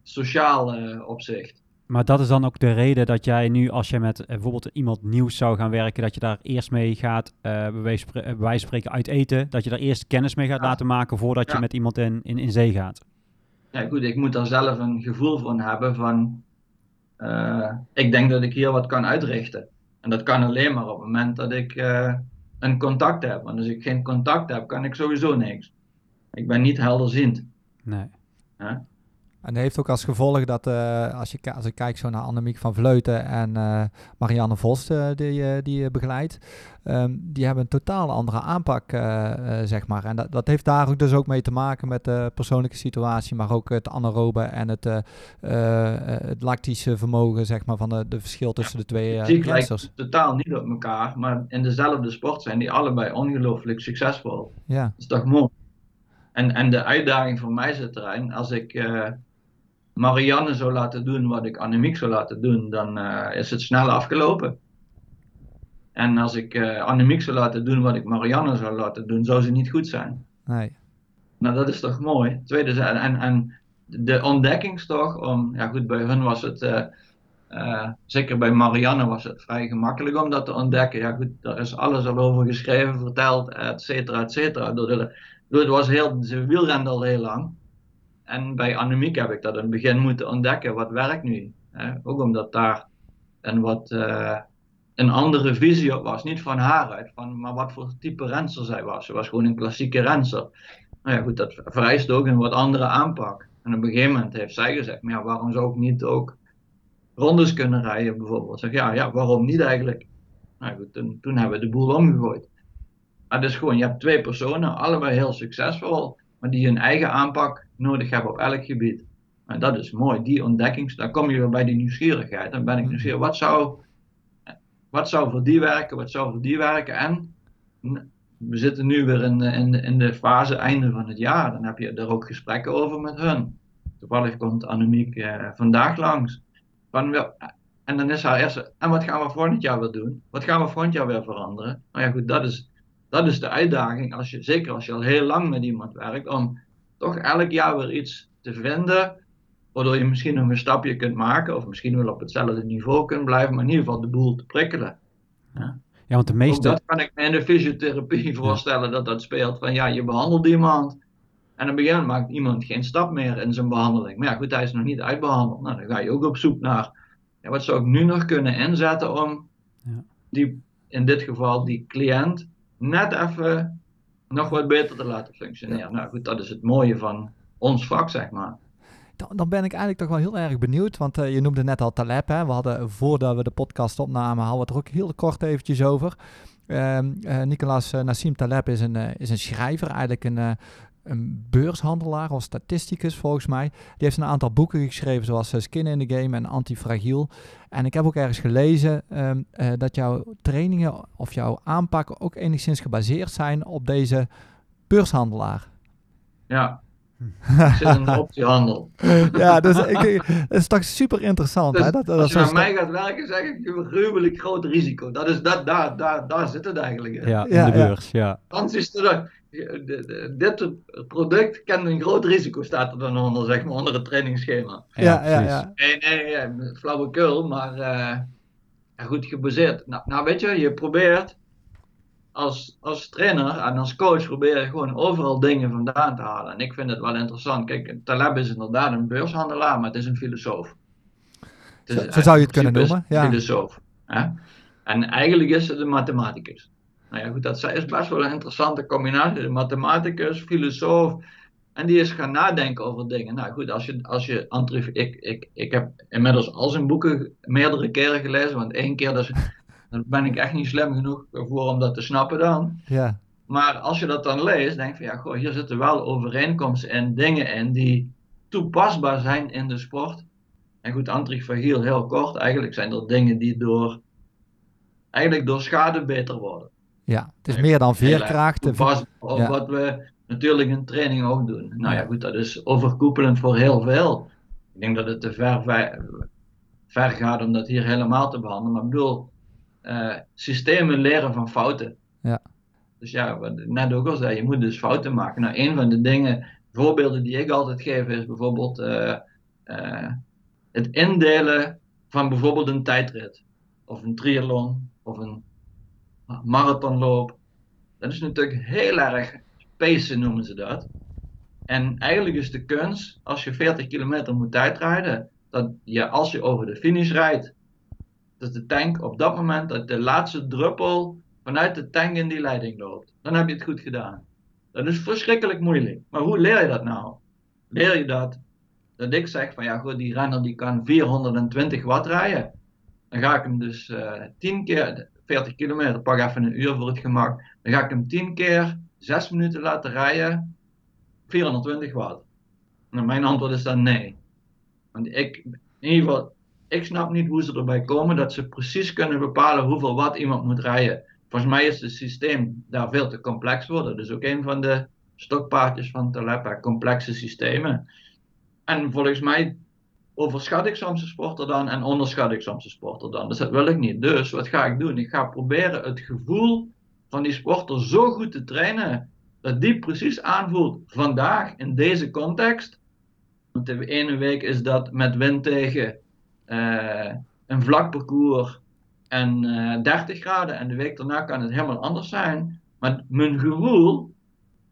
sociaal eh, opzicht. Maar dat is dan ook de reden dat jij nu, als je met eh, bijvoorbeeld iemand nieuws zou gaan werken, dat je daar eerst mee gaat, eh bij wijze eh, spreken, uit eten. Dat je daar eerst kennis mee gaat Ja. laten maken voordat je met iemand in, in, in zee gaat. Ja, goed, ik moet daar zelf een gevoel van hebben van, ik denk dat ik hier wat kan uitrichten. En dat kan alleen maar op het moment dat ik een contact heb. Want als ik geen contact heb, kan ik sowieso niks. Ik ben niet helderziend. Nee. En dat heeft ook als gevolg dat eh, als, je, als ik kijk zo naar Annemiek van Vleuten en eh, Marianne Vos eh, die, die je begeleidt, ehm, die hebben een totaal andere aanpak, zeg maar. En dat, dat heeft daar ook dus ook mee te maken met de persoonlijke situatie, maar ook het anaerobe en het, het lactische vermogen, zeg maar, van de, de verschil tussen de twee lijkt totaal niet op elkaar, maar in dezelfde sport zijn die allebei ongelooflijk succesvol. Ja, Dat is toch mooi? En, en de uitdaging voor mij zit erin, als ik Marianne zou laten doen wat ik Annemiek zou laten doen, dan eh, is het snel afgelopen. En als ik eh, Annemiek zou laten doen wat ik Marianne zou laten doen, zou ze niet goed zijn. nee. Nou, dat is toch mooi? Tweede, en, en, de ontdekkingstocht om, ja goed, bij hun was het, eh, zeker bij Marianne was het vrij gemakkelijk om dat te ontdekken. Ja goed, daar is alles al over geschreven, verteld, et cetera, et cetera. Door de- door- Het was heel, ze wielrende al heel lang. En bij Annemiek heb ik dat in het begin moeten ontdekken, wat werkt nu? Hè? Ook omdat daar een wat eh, een andere visie op was. Niet van haar uit, van, maar wat voor type renster zij was. Ze was gewoon een klassieke renster. Nou ja, goed, dat vereist ook een wat andere aanpak. En op een gegeven moment heeft zij gezegd, maar waarom zou ik niet ook rondes kunnen rijden bijvoorbeeld? Zeg, ja, ja, waarom niet eigenlijk? Nou goed, toen, toen hebben we de boel omgegooid. Maar het is gewoon, je hebt twee personen, allebei heel succesvol, maar die hun eigen aanpak nodig hebben op elk gebied. En dat is mooi, die ontdekkings, dan kom je weer bij die nieuwsgierigheid. Dan ben ik nieuwsgierig, wat zou, wat zou voor die werken, wat zou voor die werken? En we zitten nu weer in de, in, de, fase einde van het jaar, dan heb je er ook gesprekken over met hun. Toevallig komt Annemiek eh, vandaag langs. Van, en dan is haar eerste, en wat gaan we volgend jaar weer doen? Wat gaan we volgend jaar weer veranderen? Nou ja, goed, dat is, dat is de uitdaging, als je, zeker als je al heel lang met iemand werkt, om toch elk jaar weer iets te vinden, waardoor je misschien nog een stapje kunt maken, of misschien wel op hetzelfde niveau kunt blijven, maar in ieder geval de boel te prikkelen. Ja, want de Ook meeste... dat kan ik me in de fysiotherapie voorstellen dat dat speelt. Van ja, je behandelt iemand En een gegeven moment maakt iemand geen stap meer in zijn behandeling. Maar ja, goed, hij is nog niet uitbehandeld. Nou, dan ga je ook op zoek naar, ja, wat zou ik nu nog kunnen inzetten om Ja. die, in dit geval, die cliënt net even nog wat beter te laten functioneren. Nou goed, dat is het mooie van ons vak, zeg maar. Dan, dan ben ik eigenlijk toch wel heel erg benieuwd, want eh, je noemde net al Taleb. Hè? We hadden voordat we de podcast opnamen, hadden we het er ook heel kort eventjes over. Ehm eh, Nicolas eh, Nassim Taleb is een, is een schrijver, eigenlijk een, eh, een beurshandelaar of statisticus volgens mij. Die heeft een aantal boeken geschreven, zoals eh, Skin in the Game en Antifragiel. En ik heb ook ergens gelezen ehm, eh, dat jouw trainingen of jouw aanpakken ook enigszins gebaseerd zijn op deze beurshandelaar. Ja, ik [LAUGHS] zit in de optiehandel. ja, dus ik, ik- het is toch super interessant. Dus hè? Dat, dat als je naar mij gaat werken, zeg ik een gruwelijk groot risico. Dat is dat, daar, daar, daar zit het eigenlijk in. Ja, in Ja, de beurs, ja. Anders is er, de- dit product kent een groot risico, staat er dan onder, zeg maar, onder het trainingsschema. ja, ja, ja, precies. Nee, nee, nee, flauwekul, maar eh, goed gebaseerd. Nou, nou, weet je, je probeert als, als trainer en als coach probeer je gewoon overal dingen vandaan te halen. En ik vind het wel interessant. Kijk, Taleb is inderdaad een beurshandelaar, maar het is een filosoof. Is Zo- zo zou je het kunnen noemen, een ja. filosoof. Hè? En eigenlijk is het een mathematicus. Nou ja, goed, dat is best wel een interessante combinatie. Een mathematicus, filosoof. En die is gaan nadenken over dingen. Nou goed, als je, als je ik, ik, ik heb inmiddels al zijn boeken meerdere keren gelezen. Want één keer, dan ben ik echt niet slim genoeg voor om dat te snappen dan. ja. Maar als je dat dan leest, denk je van ja, goh, hier zitten wel overeenkomsten en dingen in die toepasbaar zijn in de sport. En goed, antifragiel, heel kort, eigenlijk zijn er dingen die door, eigenlijk door schade beter worden. Ja, het is meer dan veerkracht. Toepasbaar op ja. wat we natuurlijk in training ook doen. Nou ja, goed, dat is overkoepelend voor heel veel. Ik denk dat het te ver, ver, ver gaat om dat hier helemaal te behandelen. Maar ik bedoel, eh, systemen leren van fouten. Ja. Dus ja, wat ik net ook al zei, je moet dus fouten maken. Nou, een van de dingen, voorbeelden die ik altijd geef, is bijvoorbeeld eh, eh, het indelen van bijvoorbeeld een tijdrit. Of een triathlon, of een marathonloop. Dat is natuurlijk heel erg pacen noemen ze dat. En eigenlijk is de kunst, als je 40 kilometer moet tijdrijden, dat je als je over de finish rijdt, dat de tank op dat moment, dat de laatste druppel vanuit de tank in die leiding loopt. Dan heb je het goed gedaan. Dat is verschrikkelijk moeilijk. Maar hoe leer je dat nou? Leer je dat? Dat ik zeg van ja goed, die renner die kan 420 watt rijden. Dan ga ik hem dus eh 10 keer, 40 kilometer, pak even een uur voor het gemak. Dan ga ik hem 10 keer 6 minuten laten rijden, 420 watt. Nou, mijn antwoord is dan nee. Want ik, in ieder geval, ik snap niet hoe ze erbij komen dat ze precies kunnen bepalen hoeveel watt iemand moet rijden. Volgens mij is het systeem daar veel te complex voor. Dat is ook een van de stokpaardjes van Taleb, complexe systemen. En volgens mij overschat ik soms een sporter dan en onderschat ik soms een sporter dan. Dus dat wil ik niet. Dus wat ga ik doen? Ik ga proberen het gevoel van die sporter zo goed te trainen dat die precies aanvoelt vandaag in deze context. Want de ene week is dat met wind tegen eh, een vlak parcours en eh 30 graden en de week daarna kan het helemaal anders zijn. Maar mijn gevoel,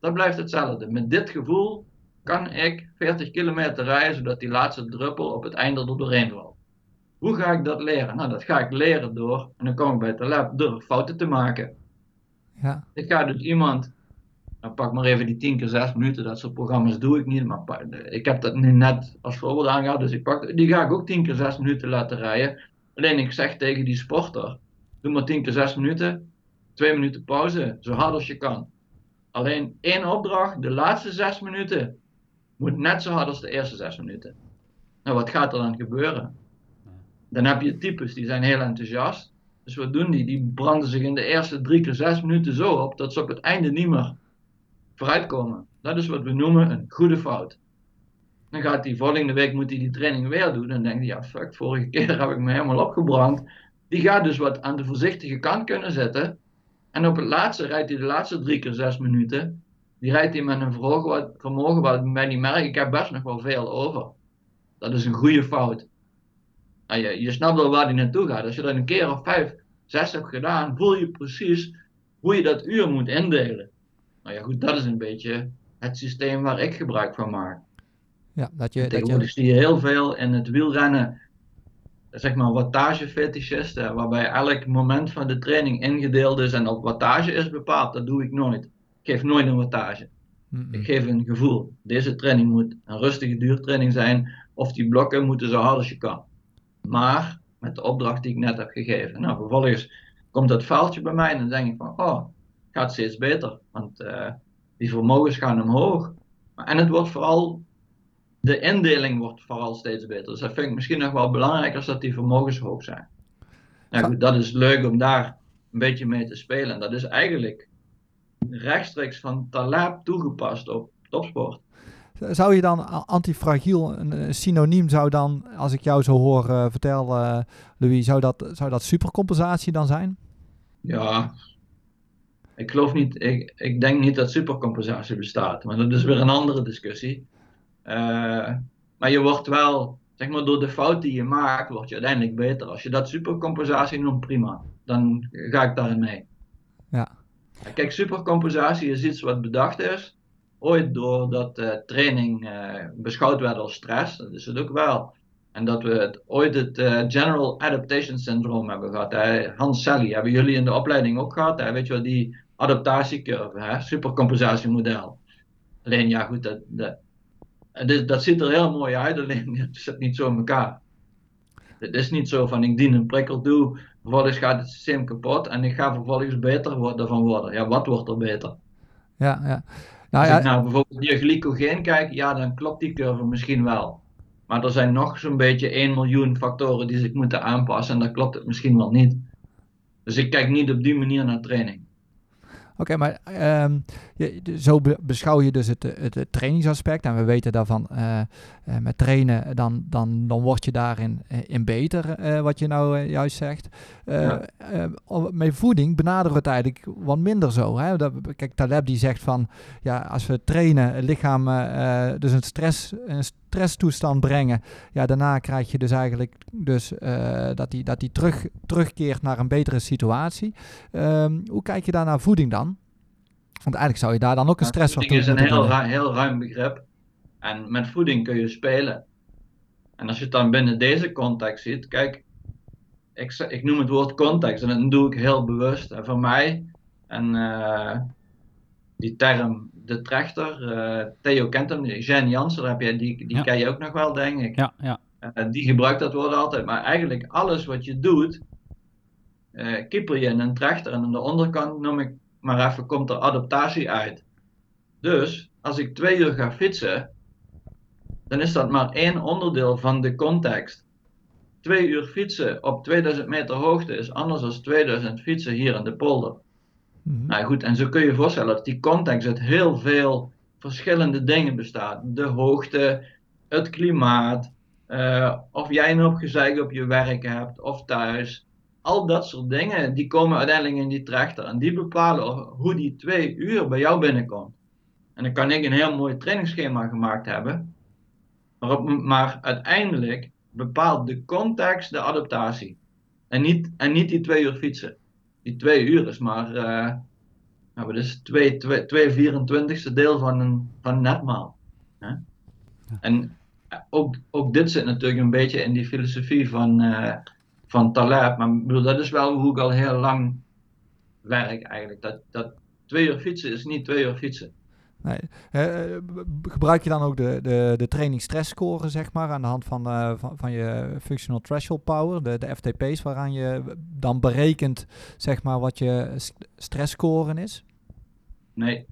dat blijft hetzelfde. Met dit gevoel kan ik 40 kilometer rijden zodat die laatste druppel op het einde er doorheen valt. Hoe ga ik dat leren? Nou, dat ga ik leren door, en dan kom ik bij het lab, door fouten te maken. Ja. Ik ga dus iemand, nou pak maar even die 10 keer 6 minuten, dat soort programma's doe ik niet, maar ik heb dat nu net als voorbeeld aangehaald, dus ik pak, die ga ik ook 10 keer 6 minuten laten rijden. Alleen ik zeg tegen die sporter, doe maar 10 keer 6 minuten, 2 minuten pauze, zo hard als je kan. Alleen één opdracht, de laatste 6 minuten, moet net zo hard als de eerste 6 minuten. Nou, wat gaat er dan gebeuren? Dan heb je types die zijn heel enthousiast. Dus wat doen die? Die branden zich in de eerste drie keer zes minuten zo op dat ze op het einde niet meer vooruitkomen. Dat is wat we noemen een goede fout. Dan gaat die volgende week moet hij die training weer doen. Dan denkt hij, ja fuck, vorige keer heb ik me helemaal opgebrand. Die gaat dus wat aan de voorzichtige kant kunnen zetten. En op het laatste rijdt hij de laatste drie keer zes minuten. Die rijdt hij met een vermogen wat, vermogen wat die merkt, ik heb best nog wel veel over. Dat is een goede fout. Nou, je, je snapt wel waar die naartoe gaat. Als je dat een keer of vijf, zes hebt gedaan, voel je precies hoe je dat uur moet indelen. Nou ja, goed, dat is een beetje het systeem waar ik gebruik van maak. Ja, dat je, dat Tegenwoordig je, zie je heel veel in het wielrennen, zeg maar wattagefetischisten, waarbij elk moment van de training ingedeeld is en op wattage is bepaald. Dat doe ik nooit. Ik geef nooit een wattage. Ik geef een gevoel. Deze training moet een rustige duurtraining zijn, of die blokken moeten zo hard als je kan. Maar met de opdracht die ik net heb gegeven. Nou, vervolgens komt dat vuiltje bij mij en dan denk ik van, oh, het gaat steeds beter. Want eh, die vermogens gaan omhoog. En het wordt vooral, de indeling wordt vooral steeds beter. Dus dat vind ik misschien nog wel belangrijker als dat die vermogens hoog zijn. Nou goed, dat is leuk om daar een beetje mee te spelen. En dat is eigenlijk rechtstreeks van Taleb toegepast op topsport. Zou je dan antifragiel, een synoniem zou dan, als ik jou zo hoor eh, vertellen, eh, Louis, zou dat, zou dat supercompensatie dan zijn? Ja, ik geloof niet, ik, ik denk niet dat supercompensatie bestaat, maar dat is weer een andere discussie. Eh, maar je wordt wel, zeg maar, door de fout die je maakt, word je uiteindelijk beter. Als je dat supercompensatie noemt, prima. Dan ga ik daarin mee. Kijk, supercompensatie is iets wat bedacht is, ooit doordat eh training eh, beschouwd werd als stress, dat is het ook wel. En dat we het, ooit het eh, General Adaptation Syndrome hebben gehad. Hè? Hans Sally, hebben jullie in de opleiding ook gehad? Hè? Weet je wel, die adaptatiecurve, hè? supercompensatiemodel. Alleen ja, goed, dat, dat, dat ziet er heel mooi uit, alleen [LAUGHS] het zit niet zo in elkaar. Het is niet zo van ik dien een prikkel toe, vervolgens gaat het systeem kapot en ik ga vervolgens beter ervan worden. Ja, wat wordt er beter? Ja, ja. Nou Als ik ja, naar bijvoorbeeld je glycogeen kijk, ja, dan klopt die curve misschien wel. Maar er zijn nog zo'n beetje 1 miljoen factoren die zich moeten aanpassen en dan klopt het misschien wel niet. Dus ik kijk niet op die manier naar training. Oké, maar ehm, je, zo be- beschouw je dus het, het, het trainingsaspect. En we weten daarvan, eh, eh, met trainen, dan, dan, dan word je daarin eh, in beter, eh, wat je nou eh, juist zegt. Eh, Ja. eh, met voeding benaderen we het eigenlijk wat minder zo. Hè? Dat, kijk, Taleb die zegt van, ja, als we trainen, het lichaam eh, eh, dus een, stress, een stresstoestand brengen, ja, daarna krijg je dus eigenlijk dus, eh, dat hij dat die terug, terugkeert naar een betere situatie. Ehm, hoe kijk je daar naar voeding dan? Want eigenlijk zou je daar dan ook een stressor Voeding toe is een heel, doen. ru- heel ruim begrip. En met voeding kun je spelen. En als je het dan binnen deze context ziet, kijk, ik, ik noem het woord context en dat doe ik heel bewust. En voor mij, en eh, die term de trechter, eh, Theo kent hem, Jean Jansen, daar heb je, die, die Ja. ken je ook nog wel, denk ik. Ja, ja. Eh, die gebruikt dat woord altijd. Maar eigenlijk alles wat je doet, kieper je in een trechter. En aan de onderkant noem ik maar even, komt er adaptatie uit. Dus als ik twee uur ga fietsen, dan is dat maar één onderdeel van de context. Twee uur fietsen op 2000 meter hoogte is anders dan 2000 fietsen hier in de polder. Mhm. Nou goed, en zo kun je je voorstellen dat die context uit heel veel verschillende dingen bestaat. De hoogte, het klimaat, eh, of jij een hoop gezeik op je werk hebt of thuis. Al dat soort dingen, die komen uiteindelijk in die trechter. En die bepalen hoe die twee uur bij jou binnenkomt. En dan kan ik een heel mooi trainingsschema gemaakt hebben. Maar, op, maar uiteindelijk bepaalt de context de adaptatie. En niet, en niet die twee uur fietsen. Die twee uur is maar eh nou, dat is twee, twee, twee 24ste deel van een, van netmaal. Hè? En eh, ook, ook dit zit natuurlijk een beetje in die filosofie van, eh, van Taleb. Maar bedoel, dat is wel hoe ik al heel lang werk eigenlijk. Dat, dat twee uur fietsen is niet twee uur fietsen. Nee. Eh, gebruik je dan ook de, de, de training stress score, zeg maar, aan de hand van, eh, van, van je functional threshold power, de, de FTP's, waaraan je dan berekent, zeg maar, wat je st- stress score is? Nee.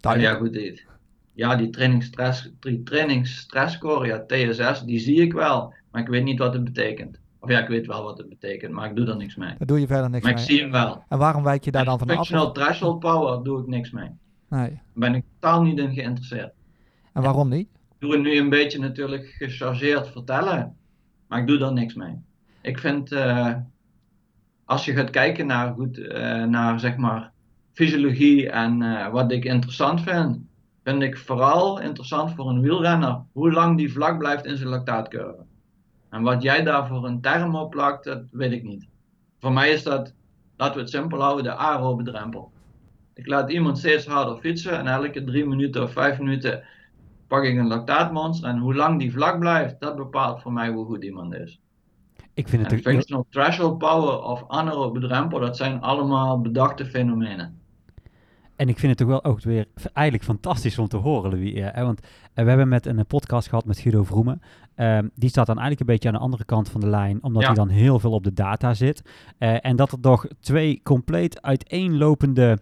Duidelijk. Ja, goed. Die, ja, die trainingsstress, die trainingsstressscore, ja, TSS, die zie ik wel. Maar ik weet niet wat het betekent. Of ja, ik weet wel wat het betekent, maar ik doe er niks mee. Daar doe je verder niks Maar ik mee. zie hem wel. En waarom wijk je daar dan van af? Functional threshold power doe ik niks mee. Nee. Daar ben ik totaal niet in geïnteresseerd. En waarom niet? Ik doe het nu een beetje natuurlijk gechargeerd vertellen, maar ik doe daar niks mee. Ik vind, eh, als je gaat kijken naar, goed, eh, naar zeg maar fysiologie en eh, wat ik interessant vind, vind ik vooral interessant voor een wielrenner hoe lang die vlak blijft in zijn lactaatcurve. En wat jij daar voor een term op plakt, dat weet ik niet. Voor mij is dat, laten we het simpel houden, de aerobe drempel. Ik laat iemand steeds harder fietsen en elke drie minuten of vijf minuten pak ik een lactaatmonster. En hoe lang die vlak blijft, dat bepaalt voor mij hoe goed iemand is. Ik vind het En functional threshold power of anaerobe drempel, dat zijn allemaal bedachte fenomenen. En ik vind het toch wel ook weer eigenlijk fantastisch om te horen, Louis. hè, want eh, we hebben met een eh, podcast gehad met Guido Vroemen. Ehm, die staat dan eigenlijk een beetje aan de andere kant van de lijn, omdat Ja. hij dan heel veel op de data zit. Eh, en dat er toch twee compleet uiteenlopende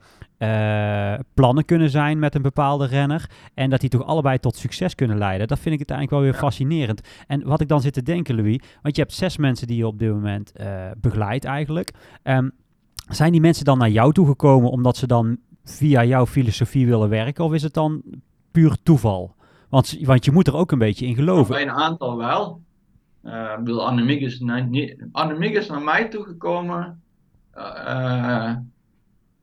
plannen kunnen zijn met een bepaalde renner. En dat die toch allebei tot succes kunnen leiden. Dat vind ik uiteindelijk wel weer Ja. fascinerend. En wat ik dan zit te denken, Louis, want je hebt zes mensen die je op dit moment eh, begeleidt eigenlijk. Ehm, zijn die mensen dan naar jou toegekomen omdat ze dan via jouw filosofie willen werken? Of is het dan puur toeval? Want, want je moet er ook een beetje in geloven. Bij een aantal wel. Ik bedoel, Annemiek is, naar, niet, Annemiek is naar mij toegekomen. eh,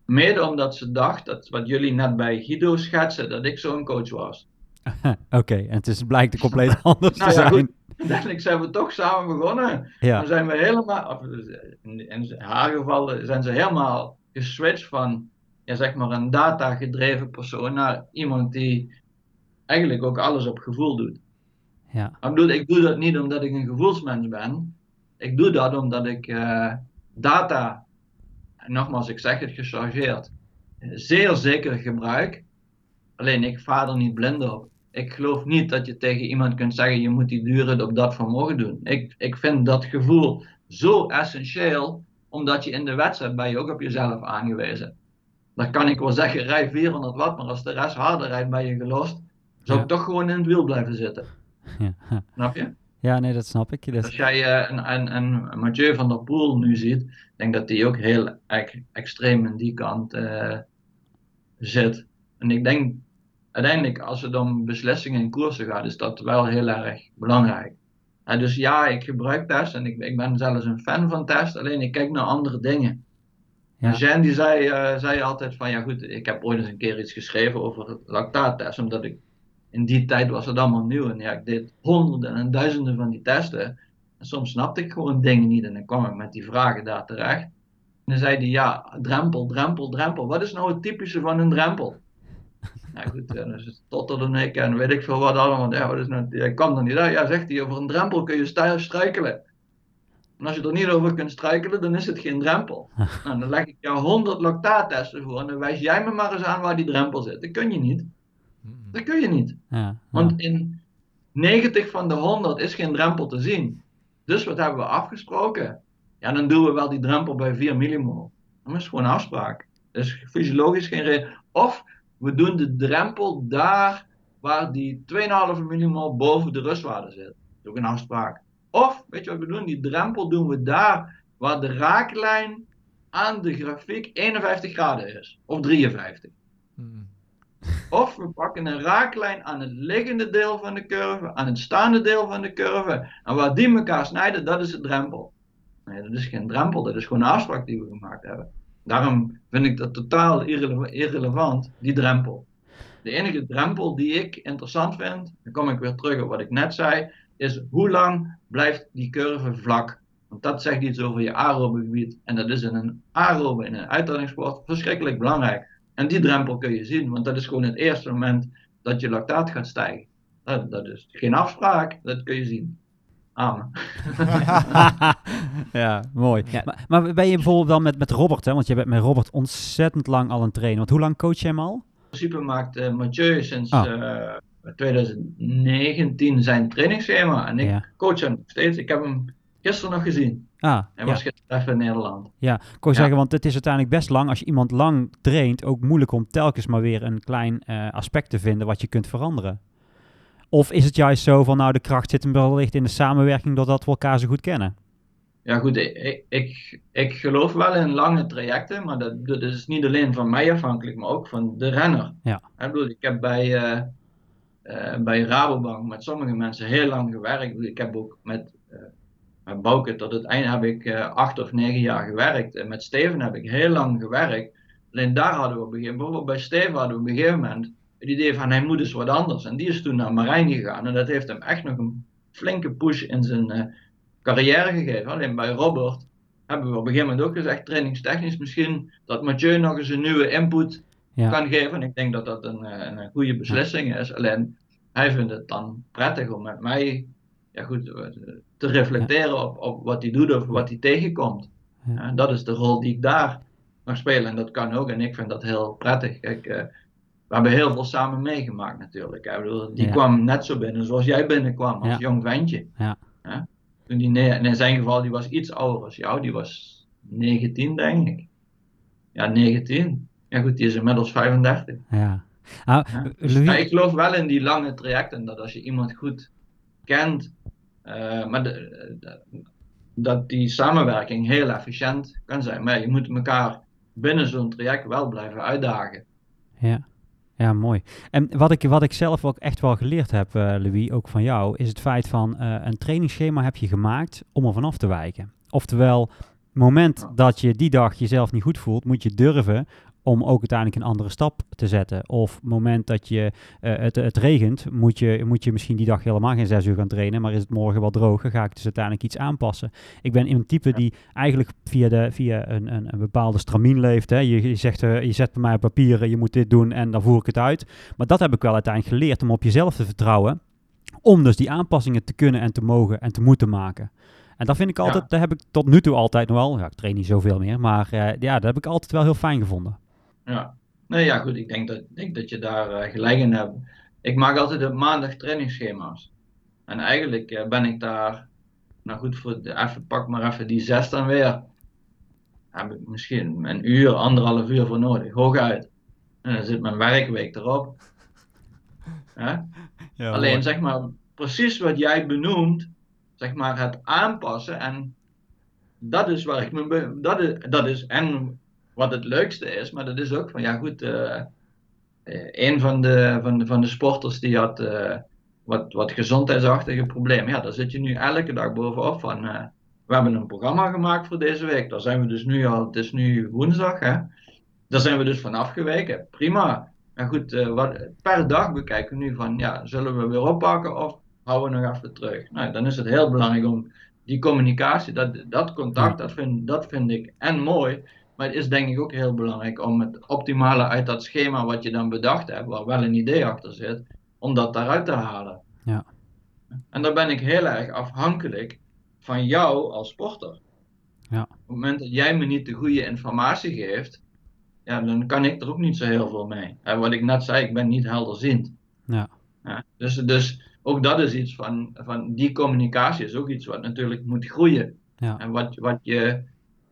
mede omdat ze dacht dat wat jullie net bij Guido schetsen, dat ik zo'n coach was. [LAUGHS] Oké, en het is, blijkt compleet [LAUGHS] anders Nou te ja, zijn. Uiteindelijk zijn we toch samen begonnen. Ja, Dan zijn we helemaal, of in, in haar geval zijn ze helemaal geswitcht van ja, zeg maar een data-gedreven persoon naar iemand die eigenlijk ook alles op gevoel doet. ja, ik bedoel, ik doe dat niet omdat ik een gevoelsmens ben. Ik doe dat omdat ik eh, data, nogmaals, ik zeg het gechargeerd, zeer zeker gebruik. Alleen ik vaar er niet blind op. Ik geloof niet dat je tegen iemand kunt zeggen: je moet die duren op dat vermogen doen. Ik, ik vind dat gevoel zo essentieel, omdat je in de wedstrijd ben je ook op jezelf aangewezen. Dan kan ik wel zeggen: rij 400 watt, maar als de rest harder rijdt, ben je gelost. Zou Ja. ik toch gewoon in het wiel blijven zitten. ja. Snap je? Ja, nee, dat snap ik. Dat, Als jij eh, een, een, een Mathieu van der Poel nu ziet, ik denk dat die ook heel ex- extreem in die kant eh, zit. En ik denk uiteindelijk, als het om beslissingen in koersen gaat, is dat wel heel erg belangrijk. En dus ja, ik gebruik test en ik, ik ben zelfs een fan van test, alleen ik kijk naar andere dingen. Ja. En Jean die zei, eh, zei altijd van ja goed, ik heb ooit eens een keer iets geschreven over lactaattest, omdat ik in die tijd was het allemaal nieuw en ja, ik deed honderden en duizenden van die testen. En soms snapte ik gewoon dingen niet en dan kwam ik met die vragen daar terecht. En dan zei hij ja, drempel, drempel, drempel. Wat is nou het typische van een drempel? [LAUGHS] Nou goed, en dan stotterde ik en weet ik veel wat allemaal. Ja, wat is nou, ik kwam er niet uit. Ja, zegt hij, over een drempel kun je stijl struikelen. En als je er niet over kunt struikelen, dan is het geen drempel. [LAUGHS] Nou, dan leg ik jou 100 lactaattesten voor en dan wijs jij me maar eens aan waar die drempel zit. Dat kun je niet. Dat kun je niet. ja, ja. Want in 90 van de 100 is geen drempel te zien. Dus wat hebben we afgesproken? Ja, dan doen we wel die drempel bij 4 millimol. Dat is gewoon afspraak. Dat is fysiologisch geen reden. Of we doen de drempel daar waar die 2,5 millimol boven de rustwaarde zit. Dat is ook een afspraak. Of, weet je wat we doen? Die drempel doen we daar waar de raaklijn aan de grafiek 51 graden is. Of 53. Of we pakken een raaklijn aan het liggende deel van de curve, aan het staande deel van de curve. En waar die elkaar snijden, dat is de drempel. Nee, dat is geen drempel, dat is gewoon een afspraak die we gemaakt hebben. Daarom vind ik dat totaal irrele- irrelevant, die drempel. De enige drempel die ik interessant vind, dan kom ik weer terug op wat ik net zei, is hoe lang blijft die curve vlak? Want dat zegt iets over je aerobe gebied. En dat is in een aerobe, in een uitdagingsport, verschrikkelijk belangrijk. En die drempel kun je zien, want dat is gewoon het eerste moment dat je lactaat gaat stijgen. Dat, dat is geen afspraak, dat kun je zien. Amen. [LAUGHS] ja, mooi. Ja. Maar, maar ben je bijvoorbeeld dan met, met Robert, hè? want je bent met Robert ontzettend lang al een trainer. Want hoe lang coach je hem al? In principe maakt eh, Mathieu sinds Ah. eh, 2019 zijn trainingsschema en ik Ja. coach hem nog steeds. Ik heb hem gisteren nog gezien. Ah, Hij ja. was gisteren even in Nederland. Ja, ik Ja. zeggen, want het is uiteindelijk best lang. Als je iemand lang traint, ook moeilijk om telkens maar weer een klein eh, aspect te vinden wat je kunt veranderen. Of is het juist zo van, nou, de kracht zit hem wellicht in de samenwerking doordat we elkaar zo goed kennen? Ja goed, ik, ik, ik geloof wel in lange trajecten, maar dat, dat is niet alleen van mij afhankelijk, maar ook van de renner. Ja. Ik bedoel, ik heb bij, eh, eh, bij Rabobank met sommige mensen heel lang gewerkt. Ik, heb ook met, eh met Bouke tot het einde heb ik eh, acht of negen jaar gewerkt. En met Steven heb ik heel lang gewerkt. Alleen daar hadden we op een gegeven bijvoorbeeld bij Steven hadden we op een gegeven moment het idee van hij moet eens wat anders. En die is toen naar Marijn gegaan en dat heeft hem echt nog een flinke push in zijn carrière gegeven. Alleen bij Robert hebben we op een gegeven moment ook gezegd, trainingstechnisch misschien, dat Mathieu nog eens een nieuwe input Ja. kan geven. Ik denk dat dat een, eh, een goede beslissing is. Alleen hij vindt het dan prettig om met mij ja, goed, eh, te reflecteren op, op wat hij doet of wat hij tegenkomt. Ja. En dat is de rol die ik daar mag spelen. En dat kan ook. En ik vind dat heel prettig. Kijk, eh, we hebben heel veel samen meegemaakt natuurlijk. Ik bedoel, die Ja. kwam net zo binnen zoals jij binnenkwam als Ja. jong ventje. Ja. Toen die, en in zijn geval, die was iets ouder als jou. Die was 19, denk ik. Ja, 19. Ja goed, die is inmiddels 35. Ja. Ja. Louis, ja, ik geloof wel in die lange trajecten, dat als je iemand goed kent, eh, maar de- de- dat die samenwerking heel efficiënt kan zijn. Maar je moet elkaar binnen zo'n traject wel blijven uitdagen. Ja. ja, mooi. En wat ik, wat ik zelf ook echt wel geleerd heb, eh, Louis, ook van jou, is het feit van eh, een trainingsschema heb je gemaakt om er vanaf te wijken. Oftewel, moment dat je die dag jezelf niet goed voelt, moet je durven om ook uiteindelijk een andere stap te zetten. Of het moment dat je, eh, het, het regent, moet je, moet je misschien die dag helemaal geen zes uur gaan trainen, maar is het morgen wel droog, dan ga ik dus uiteindelijk iets aanpassen. Ik ben een type die eigenlijk via, de, via een, een, een bepaalde stramien leeft. Hè. Je, je, zegt, eh, je zet bij mij op papieren, je moet dit doen en dan voer ik het uit. Maar dat heb ik wel uiteindelijk geleerd om op jezelf te vertrouwen. Om dus die aanpassingen te kunnen en te mogen en te moeten maken. En dat vind ik altijd, Ja. dat heb ik tot nu toe altijd nog wel. Ja, ik train niet zoveel meer, maar eh, ja, dat heb ik altijd wel heel fijn gevonden. Ja. Nee, ja, goed, ik denk dat, ik denk dat je daar eh, gelijk in hebt. Ik maak altijd op maandag trainingsschema's. En eigenlijk eh, ben ik daar, nou goed, voor de, even, pak maar even die zes dan weer. Heb ik misschien een uur, anderhalf uur voor nodig, hooguit. En dan zit mijn werkweek erop. Hè? Alleen zeg maar, precies wat jij benoemt, zeg maar het aanpassen en dat is waar ik me, dat is, dat is en wat het leukste is, maar dat is ook van, ja goed, eh, een van de, van, de, van de sporters die had eh, wat, wat gezondheidsachtige problemen, ja daar zit je nu elke dag bovenop van, we hebben een programma gemaakt voor deze week, daar zijn we dus nu al, het is nu woensdag hè, daar zijn we dus van afgeweken, prima. Maar goed, wat, per dag bekijken we nu van, ja, zullen we weer oppakken of houden we nog even terug? Nou, dan is het heel belangrijk om die communicatie, dat, dat contact, dat vind, dat vind ik en mooi. Maar het is denk ik ook heel belangrijk om het optimale uit dat schema wat je dan bedacht hebt, waar wel een idee achter zit, om dat daaruit te halen. Ja. En dan ben ik heel erg afhankelijk van jou als sporter. Ja. Op het moment dat jij me niet de goede informatie geeft, ja, dan kan ik er ook niet zo heel veel mee. En wat ik net zei, ik ben niet helderziend. Ja. Ja, dus, dus ook dat is iets van, van die communicatie is ook iets wat natuurlijk moet groeien. Ja. En wat, wat, je,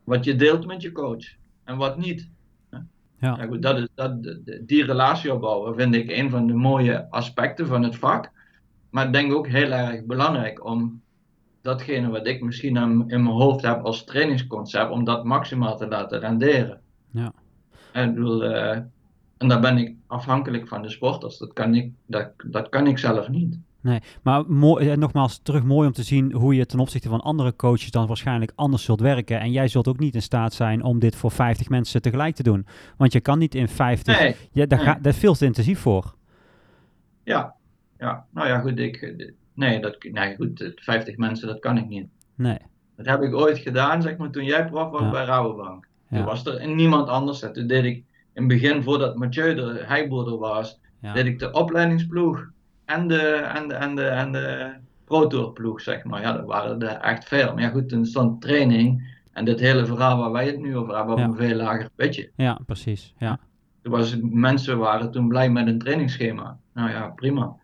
wat je deelt met je coach en wat niet. Ja. Ja, goed, dat is, dat, die relatie opbouwen vind ik een van de mooie aspecten van het vak. Maar ik denk ook heel erg belangrijk om datgene wat ik misschien in, mijn hoofd heb als trainingsconcept, om dat maximaal te laten renderen. Ja. En, bedoel, eh, en daar ben ik afhankelijk van de sporters. Dat kan ik, dat, dat kan ik zelf niet. Maar mooi, eh, nogmaals, terug mooi om te zien hoe je ten opzichte van andere coaches dan waarschijnlijk anders zult werken. En jij zult ook niet in staat zijn om dit voor 50 mensen tegelijk te doen. Want je kan niet in 50. Nee, Ja, daar, nee. ga, is veel te intensief voor. ja. ja. Nou ja, goed. Ik, eh, nee, dat, nee, goed. eh, 50 mensen, dat kan ik niet. Nee. Dat heb ik ooit gedaan, zeg maar, toen jij prof was Ja. bij Rabobank. Toen Ja. was er niemand anders. En toen deed ik in het begin, voordat Mathieu de heiboer er was, Ja. deed ik de opleidingsploeg en de, en de, en de, en de Pro Tour ploeg, zeg maar. Ja, dat waren er echt veel. Maar ja, goed, toen stond training en dit hele verhaal waar wij het nu over hebben, op Ja. een veel lager pitje. ja, precies. Ja. Toen was, mensen waren toen blij met een trainingsschema. Nou ja, prima.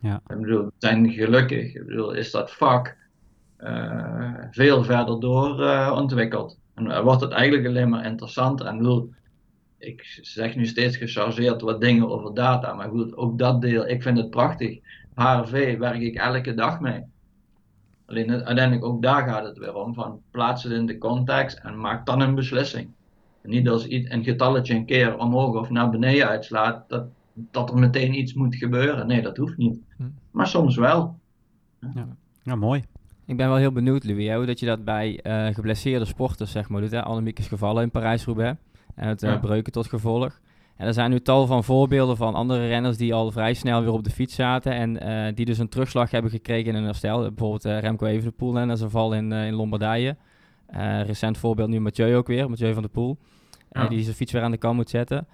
Ja. Ik bedoel, we zijn gelukkig. Ik bedoel, is dat vak eh, veel verder door eh, ontwikkeld. En dan wordt het eigenlijk alleen maar interessant. En bedoel, ik zeg nu steeds gechargeerd wat dingen over data, maar goed, ook dat deel, ik vind het prachtig. HRV werk ik elke dag mee. Alleen uiteindelijk ook daar gaat het weer om, van plaats het in de context en maak dan een beslissing. En niet als iets- een getalletje een keer omhoog of naar beneden uitslaat, dat, dat er meteen iets moet gebeuren. Nee, dat hoeft niet. Hm. Maar soms wel. ja, mooi. Ik ben wel heel benieuwd, Louis, hè, hoe dat je dat bij eh, geblesseerde sporters zeg maar, doet. Hè? Annemiek is gevallen in Parijs-Roubaix en het eh, Ja. breuken tot gevolg. En er zijn nu tal van voorbeelden van andere renners die al vrij snel weer op de fiets zaten en eh, die dus een terugslag hebben gekregen in hun herstel. Bijvoorbeeld eh, Remco Evenepoel na zijn val in, eh, in Lombardije. Recent voorbeeld nu Mathieu ook weer, Mathieu van der Poel. Ja. die zijn fiets weer aan de kant moet zetten.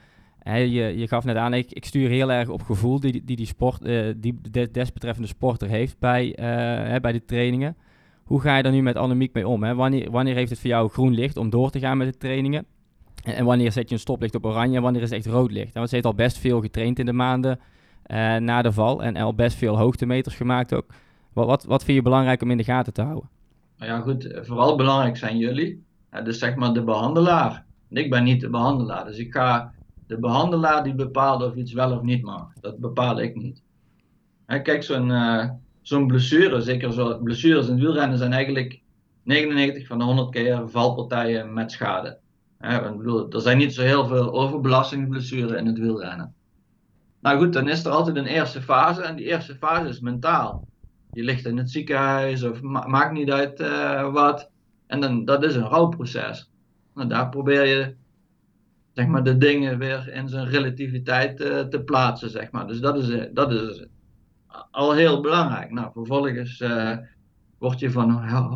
je, je gaf net aan, ik, ik stuur heel erg op gevoel die die, die, sport, uh, die desbetreffende sporter heeft bij, uh, bij de trainingen. Hoe ga je daar nu met Annemiek mee om? Hè? Wanneer, wanneer heeft het voor jou groen licht om door te gaan met de trainingen? En, wanneer zet je een stoplicht op oranje en wanneer is het echt rood licht? Want ze heeft al best veel getraind in de maanden uh, na de val en al best veel hoogtemeters gemaakt ook. Wat, wat, wat vind je belangrijk om in de gaten te houden? Nou ja, goed, vooral belangrijk zijn jullie. dus zeg maar de behandelaar. Ik ben niet de behandelaar, dus ik ga de behandelaar die bepaalt of iets wel of niet mag. Dat bepaal ik niet. kijk, zo'n uh, zo'n blessure, zeker zo, blessures in wielrennen zijn eigenlijk 99 van de 100 keer valpartijen met schade. Ik er zijn niet zo heel veel overbelastingsblessuren in het wielrennen. Nou goed, dan is er altijd een eerste fase en die eerste fase is mentaal. Je ligt in het ziekenhuis of maakt niet uit uh, wat. En dan, dat is een rouwproces. Nou, daar probeer je zeg maar, de dingen weer in zijn relativiteit uh, te plaatsen. Zeg maar. Dus dat is, eh, dat is al heel belangrijk. Nou, vervolgens word je van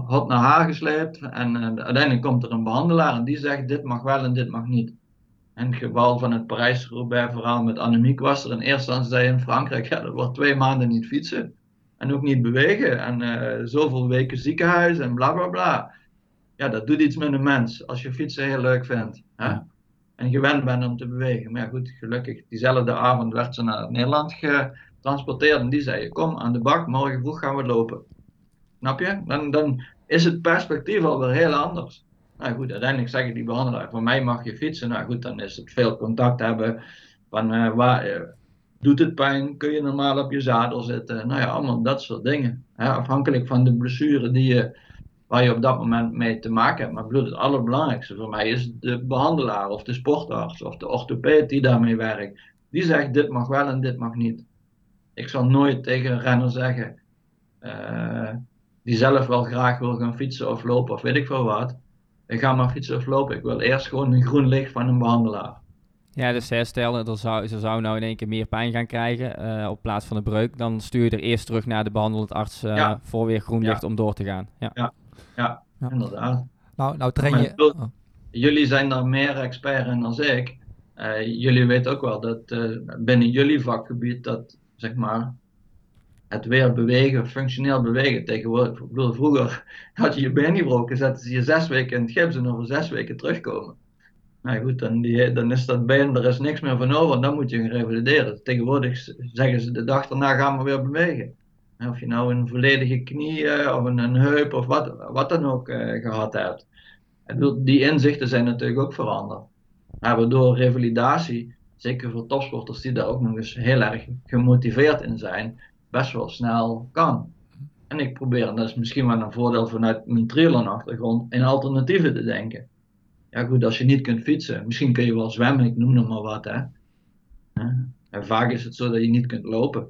hot naar haar gesleept en uiteindelijk komt er een behandelaar en die zegt dit mag wel en dit mag niet. In het geval van het Parijs-Roubaix verhaal met Annemiek was er in eerste instantie in Frankrijk, ja, dat wordt twee maanden niet fietsen en ook niet bewegen en zoveel weken ziekenhuis en bla bla bla. Ja, dat doet iets met een mens als je fietsen heel leuk vindt. Hè? en gewend ben om te bewegen. Maar ja, goed, gelukkig, diezelfde avond werd ze naar Nederland getransporteerd en die zei, kom aan de bak, morgen vroeg gaan we lopen. Snap je? Dan, dan is het perspectief alweer heel anders. Nou goed, uiteindelijk zeggen die behandelaar, voor mij mag je fietsen. Nou goed, dan is het veel contact hebben van uh, waar, uh, doet het pijn, kun je normaal op je zadel zitten. Nou ja, allemaal dat soort dingen. Hè? Afhankelijk van de blessure die je waar je op dat moment mee te maken hebt. Maar ik bedoel, het allerbelangrijkste voor mij is de behandelaar of de sportarts of de orthopeed die daarmee werkt. Die zegt dit mag wel en dit mag niet. Ik zal nooit tegen een renner zeggen uh, die zelf wel graag wil gaan fietsen of lopen of weet ik veel wat. Ik ga maar fietsen of lopen. Ik wil eerst gewoon een groen licht van een behandelaar. Ja, dus stel dat zou, ze zou nou in één keer meer pijn gaan krijgen uh, op plaats van de breuk. Dan stuur je er eerst terug naar de behandelend arts uh, ja. voor weer groen licht ja. om door te gaan. Ja. ja. Ja, ja. inderdaad. Nou, nou train je... Oh. Jullie zijn daar meer expert in dan ik. Uh, jullie weten ook wel dat uh, binnen jullie vakgebied dat, zeg maar, het weer bewegen, functioneel bewegen. Tegenwoordig, ik bedoel, vroeger had je je been gebroken, zetten ze je zes weken in het gips en over zes weken terugkomen. Nou goed, dan, die, dan is dat been, er is niks meer van over, dan moet je revalideren. Tegenwoordig zeggen ze de dag daarna gaan we weer bewegen. Of je nou een volledige knie uh, of een, een, heup of wat, wat dan ook uh, gehad hebt. Die inzichten zijn natuurlijk ook veranderd. Maar waardoor revalidatie, zeker voor topsporters die daar ook nog eens heel erg gemotiveerd in zijn, best wel snel kan. En ik probeer, en dat is misschien wel een voordeel vanuit mijn triathlon-achtergrond, in alternatieven te denken. Ja goed, als je niet kunt fietsen, misschien kun je wel zwemmen, ik noem nog maar wat. Hè. En vaak is het zo dat je niet kunt lopen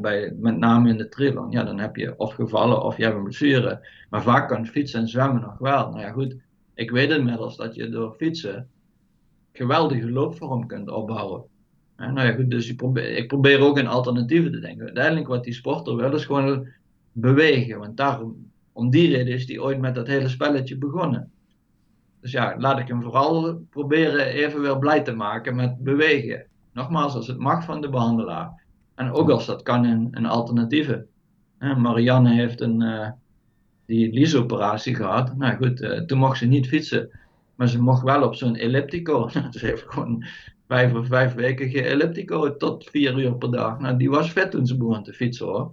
bij, met name in de triathlon, ja, dan heb je of gevallen of je hebt een blessure. Maar vaak kan fietsen en zwemmen nog wel. Nou ja, goed, ik weet inmiddels dat je door fietsen geweldige loopvorm kunt opbouwen. Nou ja, goed, dus ik probeer, ik probeer ook in alternatieven te denken. Uiteindelijk wat die sporter wil is gewoon bewegen. Want daarom, om die reden is die ooit met dat hele spelletje begonnen. Dus ja, laat ik hem vooral proberen even weer blij te maken met bewegen. Nogmaals, als het mag van de behandelaar. En ook als dat kan in, in alternatieven. Marianne heeft een, uh, die liesoperatie gehad. Nou goed, uh, toen mocht ze niet fietsen. Maar ze mocht wel op zo'n elliptico. [LAUGHS] ze heeft gewoon vijf of vijf weken geelliptico tot vier uur per dag. Nou, die was vet toen ze begon te fietsen hoor.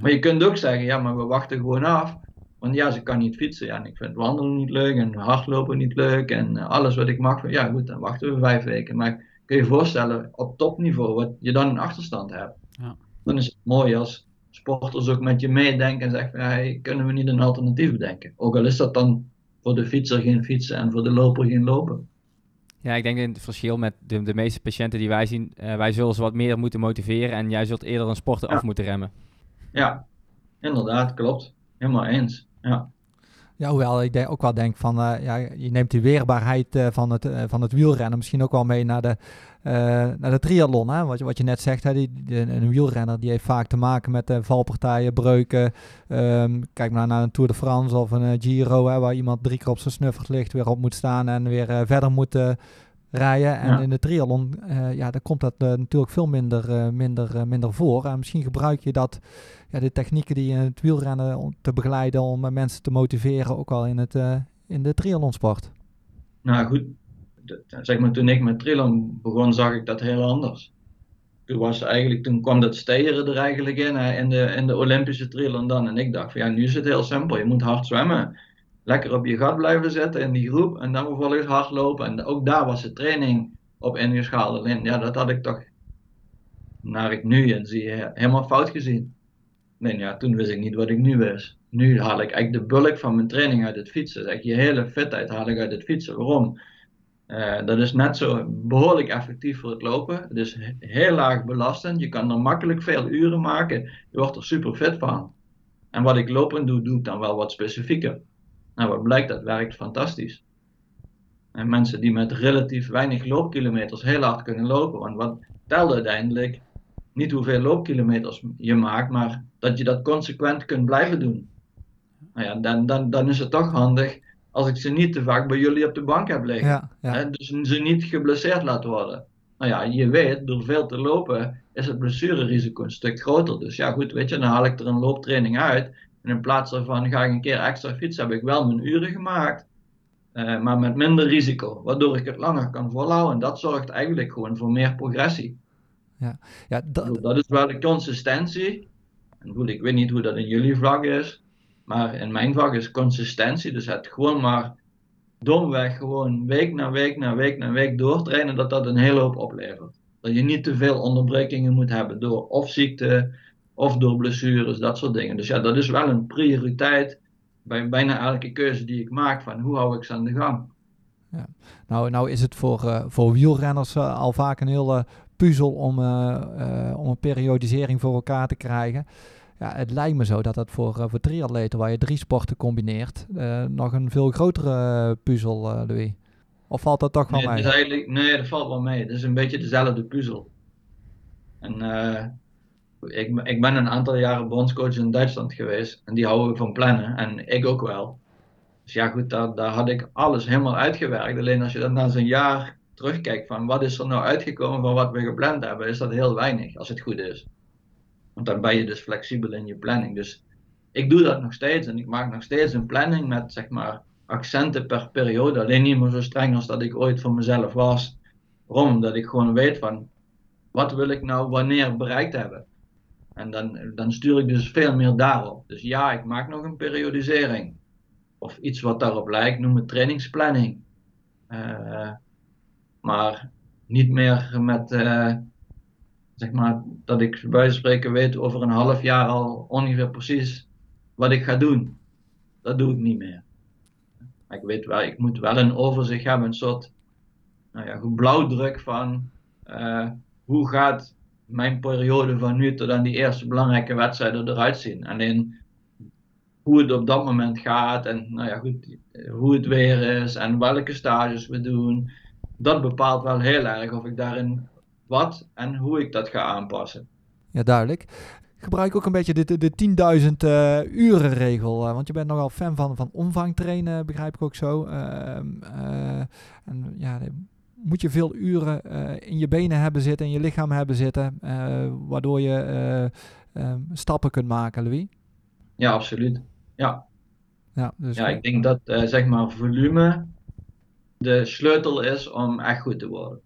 Maar je kunt ook zeggen, ja, maar we wachten gewoon af. Want ja, ze kan niet fietsen. Ja, en ik vind wandelen niet leuk en hardlopen niet leuk. En alles wat ik mag. Ja, goed, dan wachten we vijf weken. Maar kun je je voorstellen op topniveau wat je dan een achterstand hebt. Ja. Dan is het mooi als sporters ook met je meedenken en zeggen: hey, kunnen we niet een alternatief bedenken? Ook al is dat dan voor de fietser geen fietsen en voor de loper geen lopen. Ja, ik denk in het verschil met de, de meeste patiënten die wij zien, uh, wij zullen ze wat meer moeten motiveren en jij zult eerder een sporter af moeten remmen. Ja, inderdaad, klopt. Helemaal eens. Ja. Ja, hoewel ik denk, ook wel denk van, uh, ja, je neemt de weerbaarheid uh, van, het, uh, van het wielrennen misschien ook wel mee naar de, naar de triathlon. Hè? Wat, je, wat je net zegt, hè? Die, die, een wielrenner die heeft vaak te maken met valpartijen, breuken. Um, kijk maar naar een Tour de France of een Giro, hè, waar iemand drie keer op zijn snuffert ligt, weer op moet staan en weer verder moet rijden. En Ja. in de triathlon, eh, ja, daar komt dat eh, natuurlijk veel minder, eh, minder, eh, minder voor. En misschien gebruik je dat, ja, de technieken die in het wielrennen te begeleiden om eh, mensen te motiveren, ook al in, het, eh, in de triathlonsport. Nou goed, zeg maar toen ik met trillen begon, zag ik dat heel anders. Toen, was eigenlijk, toen kwam dat steren er eigenlijk in, hè, in, de, in de Olympische trillen dan. En ik dacht van ja, nu is het heel simpel. Je moet hard zwemmen. Lekker op je gat blijven zitten in die groep en dan vervolgens hard lopen. En ook daar was de training op ingeschaald. Alleen ja, dat had ik toch, naar ik nu in zie, he- helemaal fout gezien. Nee, ja, toen wist ik niet wat ik nu wist. Nu haal ik eigenlijk de bulk van mijn training uit het fietsen. Zeg, je hele fitheid haal ik uit het fietsen. Waarom? Eh, dat is net zo behoorlijk effectief voor het lopen. Het is he- heel laag belastend. Je kan er makkelijk veel uren maken. Je wordt er super fit van. En wat ik lopend doe, doe ik dan wel wat specifieker. Nou, wat blijkt, dat werkt fantastisch. En mensen die met relatief weinig loopkilometers heel hard kunnen lopen. Want wat telt uiteindelijk niet hoeveel loopkilometers je maakt, maar dat je dat consequent kunt blijven doen. Nou ja, dan, dan, dan is het toch handig als ik ze niet te vaak bij jullie op de bank heb liggen. Ja, ja. Hè, dus ze niet geblesseerd laat worden. Nou ja, je weet, door veel te lopen is het blessurerisico een stuk groter. Dus ja, goed, weet je, dan haal ik er een looptraining uit. En in plaats daarvan ga ik een keer extra fietsen, heb ik wel mijn uren gemaakt. eh, maar met minder risico, waardoor ik het langer kan volhouden. En dat zorgt eigenlijk gewoon voor meer progressie. Ja Ik dat, Dat is wel de consistentie. En goed, ik weet niet hoe dat in jullie vak is. Maar in mijn vak is consistentie. Dus het gewoon maar domweg gewoon week na week na week na week doortrainen. Dat dat een hele hoop oplevert. Dat je niet te veel onderbrekingen moet hebben door of ziekte of door blessures, dat soort dingen. Dus ja, dat is wel een prioriteit bij bijna elke keuze die ik maak. Van hoe hou ik ze aan de gang? Nou, nou is het voor, eh, voor wielrenners eh, al vaak een hele puzzel om, eh, eh, om een periodisering voor elkaar te krijgen. Ja, het lijkt me zo dat dat voor, eh, voor triatleten, waar je drie sporten combineert, nog een veel grotere puzzel, Louis. Of valt dat toch wel Nee, mee? eigenlijk, nee, dat valt wel mee. Het is een beetje dezelfde puzzel. En ik, ik ben een aantal jaren bondscoach in Duitsland geweest. En die houden van plannen. En ik ook wel. Dus ja, goed, daar, daar had ik alles helemaal uitgewerkt. Alleen als je dan na zo'n jaar terugkijkt van wat is er nou uitgekomen van wat we gepland hebben, is dat heel weinig, als het goed is. Want dan ben je dus flexibel in je planning. Dus ik doe dat nog steeds. En ik maak nog steeds een planning met, zeg maar, accenten per periode. Alleen niet meer zo streng als dat ik ooit voor mezelf was. Waarom? Omdat ik gewoon weet van wat wil ik nou wanneer bereikt hebben. En dan, dan stuur ik dus veel meer daarop. Dus ja, ik maak nog een periodisering. Of iets wat daarop lijkt, noem het trainingsplanning. Eh, maar niet meer met, eh, zeg maar, dat ik bij spreken weet over een half jaar al ongeveer precies wat ik ga doen. Dat doe ik niet meer. Maar ik weet wel, ik moet wel een overzicht hebben, een soort nou ja, blauwdruk van eh, hoe gaat mijn periode van nu tot aan die eerste belangrijke wedstrijden eruit zien. Alleen hoe het op dat moment gaat en nou ja, goed, hoe het weer is en welke stages we doen, dat bepaalt wel heel erg of ik daarin wat en hoe ik dat ga aanpassen. Ja, duidelijk. Gebruik ook een beetje de, de, de 10.000 eh, uren regel. eh, want je bent nogal fan van, van omvang trainen, begrijp ik ook zo. Ehm, eh, en ja, moet je veel uren in je benen hebben zitten, in je lichaam hebben zitten, waardoor je eh, ehm, stappen kunt maken, Louis. Ja, absoluut. Ja, Ja, dus ja ik denk dat zeg maar volume de sleutel is om echt goed te worden.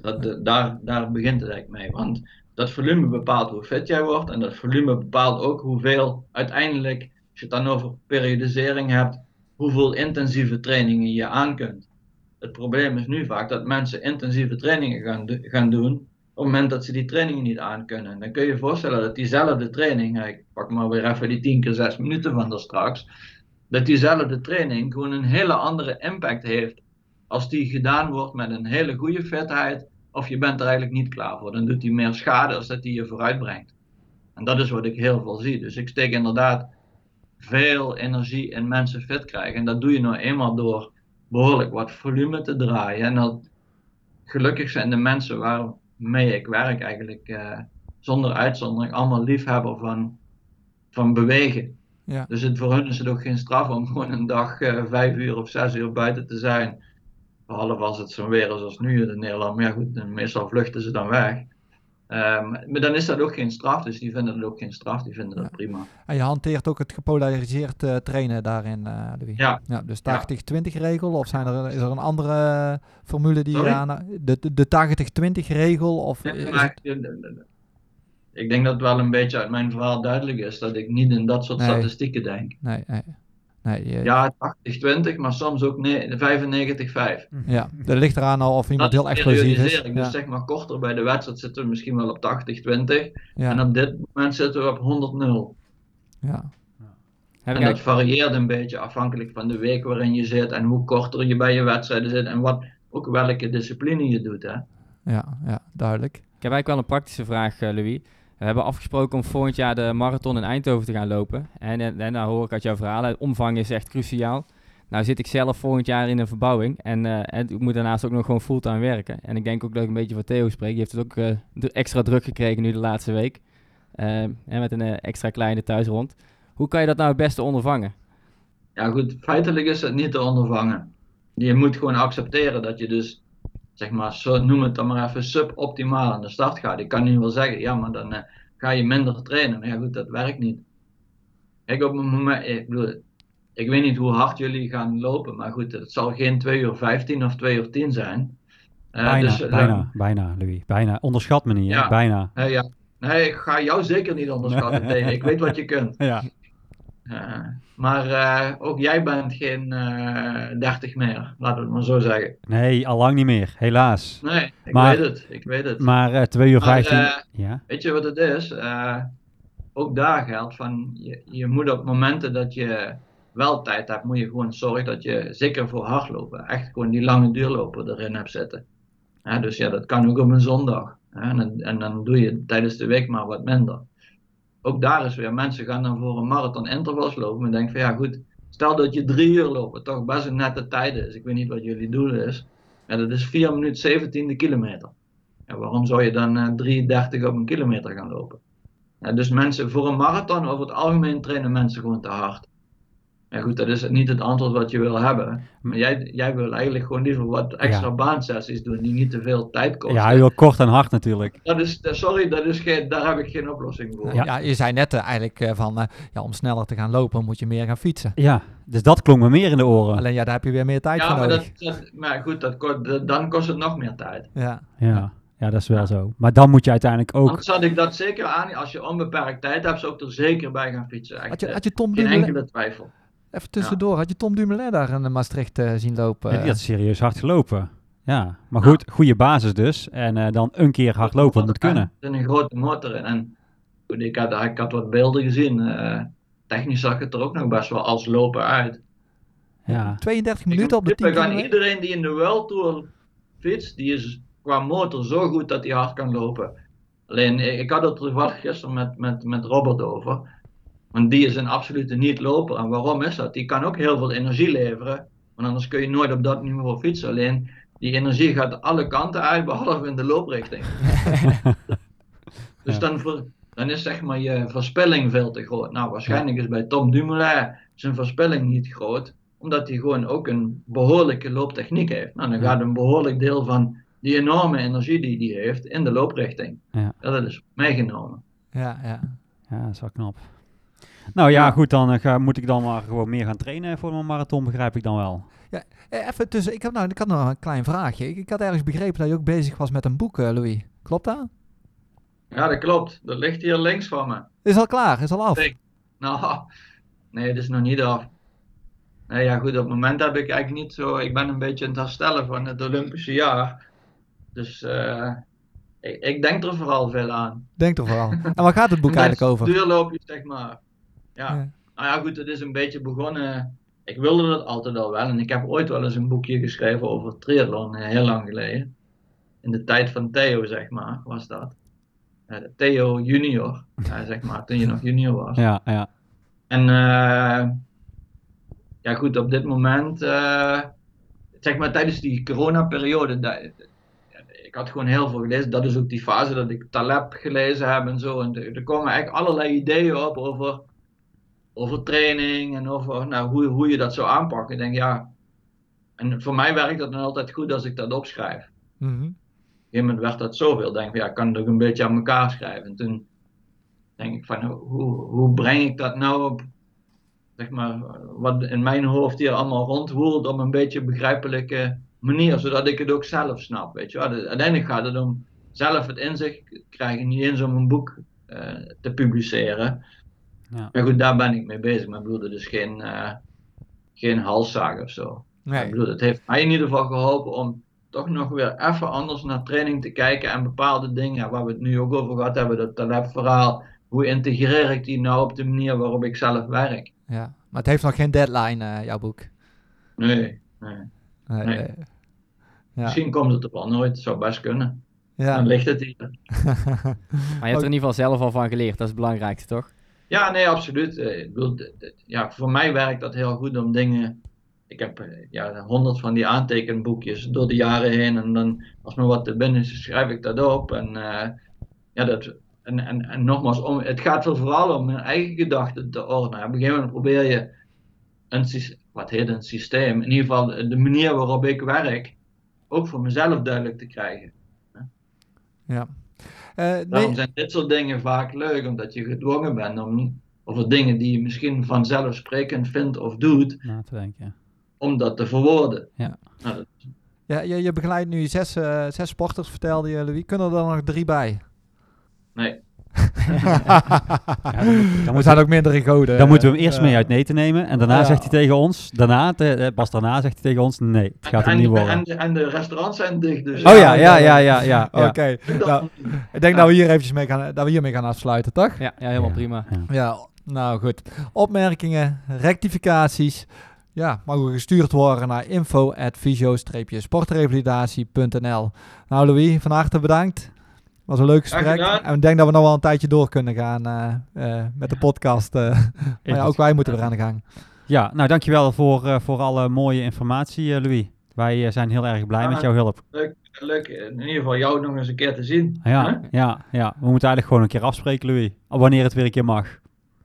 Dat, daar, daar begint het eigenlijk mee. Want dat volume bepaalt hoe fit jij wordt. En dat volume bepaalt ook hoeveel uiteindelijk, als je het dan over periodisering hebt, hoeveel intensieve trainingen je aan kunt. Het probleem is nu vaak dat mensen intensieve trainingen gaan, gaan doen op het moment dat ze die trainingen niet aan kunnen. Dan kun je je voorstellen dat diezelfde training, ik pak maar weer even die 10 keer 6 minuten van daar straks, dat diezelfde training gewoon een hele andere impact heeft als die gedaan wordt met een hele goede fitheid of je bent er eigenlijk niet klaar voor. Dan doet die meer schade als dat die je vooruit brengt. En dat is wat ik heel veel zie. Dus ik steek inderdaad veel energie in mensen fit krijgen. En dat doe je nou eenmaal door behoorlijk wat volume te draaien. En dat gelukkig zijn de mensen waarmee ik werk eigenlijk eh, zonder uitzondering allemaal liefhebber van, van bewegen. Ja. Dus het, voor hun is het ook geen straf om gewoon een dag eh, vijf uur of zes uur buiten te zijn. Behalve als het zo'n weer is als nu in Nederland. Maar ja, goed, meestal vluchten ze dan weg. Um, maar dan is dat ook geen straf, dus die vinden dat ook geen straf, die vinden dat prima. En je hanteert ook het gepolariseerd uh, trainen daarin, uh, Louis. Ja. ja dus 80-20 regel, of zijn er, is er een andere formule die je aan... De, de, de 80-20 regel, of... Ja, maar, het... Ik denk dat het wel een beetje uit mijn verhaal duidelijk is, dat ik niet in dat soort nee. statistieken denk. Nee, nee. Nee, je... Ja, 80-20, maar soms ook 95-5. Ja, dat ligt eraan al of iemand heel explosief is. Dus zeg maar korter bij de wedstrijd zitten we misschien wel op 80-20. Ja. En op dit moment zitten we op 100-0. Ja. En dat varieert een beetje afhankelijk van de week waarin je zit en hoe korter je bij je wedstrijden zit en wat, ook welke discipline je doet. Hè? Ja, ja, duidelijk. Ik heb eigenlijk wel een praktische vraag, Louis. We hebben afgesproken om volgend jaar de marathon in Eindhoven te gaan lopen. En, en nou hoor ik uit jouw het omvang is echt cruciaal. Nou zit ik zelf volgend jaar in een verbouwing en, uh, en ik moet daarnaast ook nog gewoon fulltime werken. En ik denk ook dat ik een beetje voor Theo spreek. Die heeft het ook uh, extra druk gekregen nu de laatste week. Uh, en met een extra kleine thuis rond. Hoe kan je dat nou het beste ondervangen? Ja goed, feitelijk is het niet te ondervangen. Je moet gewoon accepteren dat je dus zeg maar, zo, noem het dan maar even suboptimaal aan de start gaat. Ik kan nu wel zeggen, ja, maar dan uh, ga je minder trainen. Maar ja, goed, dat werkt niet. Ik op een moment, ik bedoel, ik weet niet hoe hard jullie gaan lopen, maar goed, het zal geen 2 uur 15 of 2 uur 10 zijn. Uh, bijna, dus, uh, bijna, bijna, Louis. Bijna. Onderschat me niet, ja. Bijna. ja. Nee, ik ga jou zeker niet onderschatten, [LAUGHS] nee. Ik weet wat je kunt. Ja. Uh, maar uh, ook jij bent geen uh, 30 meer, laten we het maar zo zeggen. Nee, al lang niet meer, helaas. Nee, ik maar, weet het, ik weet het. Maar 2 uur 15, ja. Weet je wat het is? ook daar geldt van, je, je moet op momenten dat je wel tijd hebt, moet je gewoon zorgen dat je zeker voor hardlopen, echt gewoon die lange duurlopen erin hebt zitten. dus ja, dat kan ook op een zondag. En, en dan doe je tijdens de week maar wat minder ook daar is weer, mensen gaan dan voor een marathon intervals lopen en denken van ja goed, stel dat je drie uur loopt, toch best een nette tijd is, ik weet niet wat jullie doel is, en dat is 4 minuten 17 kilometer. En waarom zou je dan uh, 3,30 op een kilometer gaan lopen? Dus mensen, voor een marathon over het algemeen trainen mensen gewoon te hard. Ja goed, dat is niet het antwoord wat je wil hebben. Maar jij, jij wil eigenlijk gewoon liever wat extra ja. baansessies doen die niet te veel tijd kosten. Ja, heel kort en hard natuurlijk. Dat is, sorry, dat is geen, daar heb ik geen oplossing voor. Ja, ja je zei net uh, eigenlijk uh, van, uh, ja, om sneller te gaan lopen moet je meer gaan fietsen. Ja, dus dat klonk me meer in de oren. Alleen ja, daar heb je weer meer tijd ja, voor maar nodig. Dat, dat, maar goed, dat, dat, dan kost het nog meer tijd. Ja. Ja. Ja, dat is wel zo. Maar dan moet je uiteindelijk ook... Anders had ik dat zeker aan. Als je onbeperkt tijd hebt, zou ik er zeker bij gaan fietsen. Echt, had, je, had je Tom Geen enkele twijfel. Even tussendoor, ja. had je Tom Dumoulin daar in Maastricht uh, zien lopen? Ja, die had serieus hard gelopen. Ja, maar goed, ja. goede basis dus. En uh, dan een keer hard lopen moet kunnen. Er zit een grote motor in. En ik had, ik had wat beelden gezien. Uh, technisch zag het er ook nog best wel als lopen uit. Ja. 32 minuten op de 10 gaan Iedereen die in de World Tour fietst, die is qua motor zo goed dat hij hard kan lopen. Alleen, ik had het toevallig gisteren met, met, met Robert over. Want die is een absolute niet-loper. En waarom is dat? Die kan ook heel veel energie leveren. Want anders kun je nooit op dat niveau fietsen. Alleen die energie gaat alle kanten uit, behalve in de looprichting. [LAUGHS] dus dan, ver, dan is zeg maar je verspilling veel te groot. Nou, waarschijnlijk is bij Tom Dumoulin zijn verspilling niet groot. Omdat hij gewoon ook een behoorlijke looptechniek heeft. Nou, dan gaat een behoorlijk deel van die enorme energie die hij heeft in de looprichting. Ja. Dat is meegenomen. Ja, ja. Ja, dat is wel knap. Nou ja, ja. goed, dan uh, ga, moet ik dan maar gewoon meer gaan trainen voor mijn marathon, begrijp ik dan wel. Ja, even tussen, ik, heb nou, ik had nog een klein vraagje. Ik, ik had ergens begrepen dat je ook bezig was met een boek, uh, Louis. Klopt dat? Ja, dat klopt. Dat ligt hier links van me. Is al klaar? Is al af? Nee, nou, [LAUGHS] nee, het is nog niet af. Nee, ja goed, op het moment heb ik eigenlijk niet zo... Ik ben een beetje aan het herstellen van het Olympische jaar. Dus... Uh, ik, ik, denk er vooral veel aan. Denk er vooral. En waar gaat het boek eigenlijk over? Duurloopjes, zeg maar. Ja. ja. Nou ja, goed, het is een beetje begonnen. Ik wilde dat altijd al wel. En ik heb ooit wel eens een boekje geschreven over triathlon, heel lang geleden. In de tijd van Theo, zeg maar, was dat. Uh, Theo junior, uh, [LAUGHS] zeg maar, toen je nog junior was. Ja, ja. En uh, ja, goed, op dit moment, zeg maar tijdens die coronaperiode, ik had gewoon heel veel gelezen. Dat is ook die fase dat ik Taleb gelezen heb en zo. En er komen eigenlijk allerlei ideeën op over, over training en over nou, hoe, hoe je dat zou aanpakken. Ik denk, ja, en voor mij werkt dat dan altijd goed als ik dat opschrijf. Mhm. Op een gegeven moment werd dat zoveel. Denk ik, ja, ik kan het ook een beetje aan elkaar schrijven. En toen denk ik van, hoe, hoe breng ik dat nou op, zeg maar, wat in mijn hoofd hier allemaal rondwoelt op een beetje begrijpelijke manier, zodat ik het ook zelf snap, weet je wel. Uiteindelijk gaat het om zelf het inzicht krijgen, niet eens om een boek eh, te publiceren. Ja. Maar goed, daar ben ik mee bezig. Maar ik bedoel, is geen, eh geen halszaag of zo. Ik Nee. bedoel, het heeft mij in ieder geval geholpen om toch nog weer even anders naar training te kijken en bepaalde dingen waar we het nu ook over gehad hebben, dat Taleb-verhaal, hoe integreer ik die nou op de manier waarop ik zelf werk? Ja. Maar het heeft nog geen deadline, eh, jouw boek. Nee, nee. Nee, Nee. nee. Ja. Misschien komt het er wel nooit, het zou best kunnen. Ja. Dan ligt het hier. [LAUGHS] Maar je hebt er in ieder geval zelf al van geleerd. Dat is het belangrijkste, toch? Ja, nee, absoluut. Eh, ja, voor mij werkt dat heel goed om dingen. Ik heb eh, ja, honderd van die aantekenboekjes door de jaren heen. En dan, als me wat te binnen is, schrijf ik dat op. En, eh, ja, dat, en, en, en nogmaals, om, het gaat er vooral om mijn eigen gedachten te ordenen. Op een gegeven moment probeer je een, wat heet een systeem, in ieder geval de manier waarop ik werk, ook voor mezelf duidelijk te krijgen. ja. Eh, Daarom nee, zijn dit soort dingen vaak leuk, omdat je gedwongen bent om over dingen die je misschien vanzelfsprekend vindt of doet, Na te denken. om dat te verwoorden. Ja. Nou, dat- ja, je, je begeleidt nu zes, eh, zes sporters, vertelde je, Louis. Kunnen er dan nog drie bij? nee, dan moet- dan er zijn ook goden. Dan moeten we hem eerst eh, mee uit nee te nemen. En daarna Ja. zegt hij tegen ons, daarna, te- eh, pas daarna zegt hij tegen ons, nee, het gaat hem en, niet en, worden. en, en de restaurants zijn dicht, dus... Oh ja, ja, ja, ja, ja. ja. Oké, nou, ik denk dat we hier eventjes mee gaan, dat we hiermee gaan afsluiten, toch? Ja, ja helemaal Ja, prima. ja. Ja, nou goed. Opmerkingen, rectificaties. Ja, mogen gestuurd worden naar info.visio-sportrevalidatie.nl Nou Louis, van harte bedankt. Was een leuk gesprek. En ik denk dat we nog wel een tijdje door kunnen gaan eh, eh, met de podcast. eh. [LAUGHS] maar ja, ook wij moeten weer aan de gang. Ja, nou dankjewel voor, eh, voor alle mooie informatie, Louis. Wij zijn heel erg blij Ja. met jouw hulp. Leuk, leuk in ieder geval jou nog eens een keer te zien. Ja, Hè? ja, ja, we moeten eigenlijk gewoon een keer afspreken, Louis. Wanneer het weer een keer mag.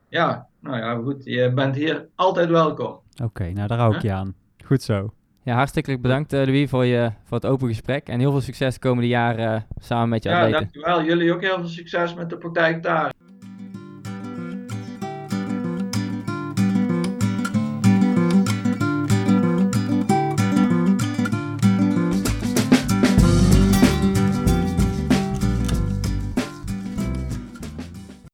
Ja, nou ja, goed. Je bent hier altijd welkom. Oké, nou daar hou ik je aan. Goed zo. Ja, hartstikke bedankt eh, Louis voor, je, voor het open gesprek. En heel veel succes de komende jaren eh, samen met je Ja, atleten. dankjewel. Jullie ook heel veel succes met de praktijk daar.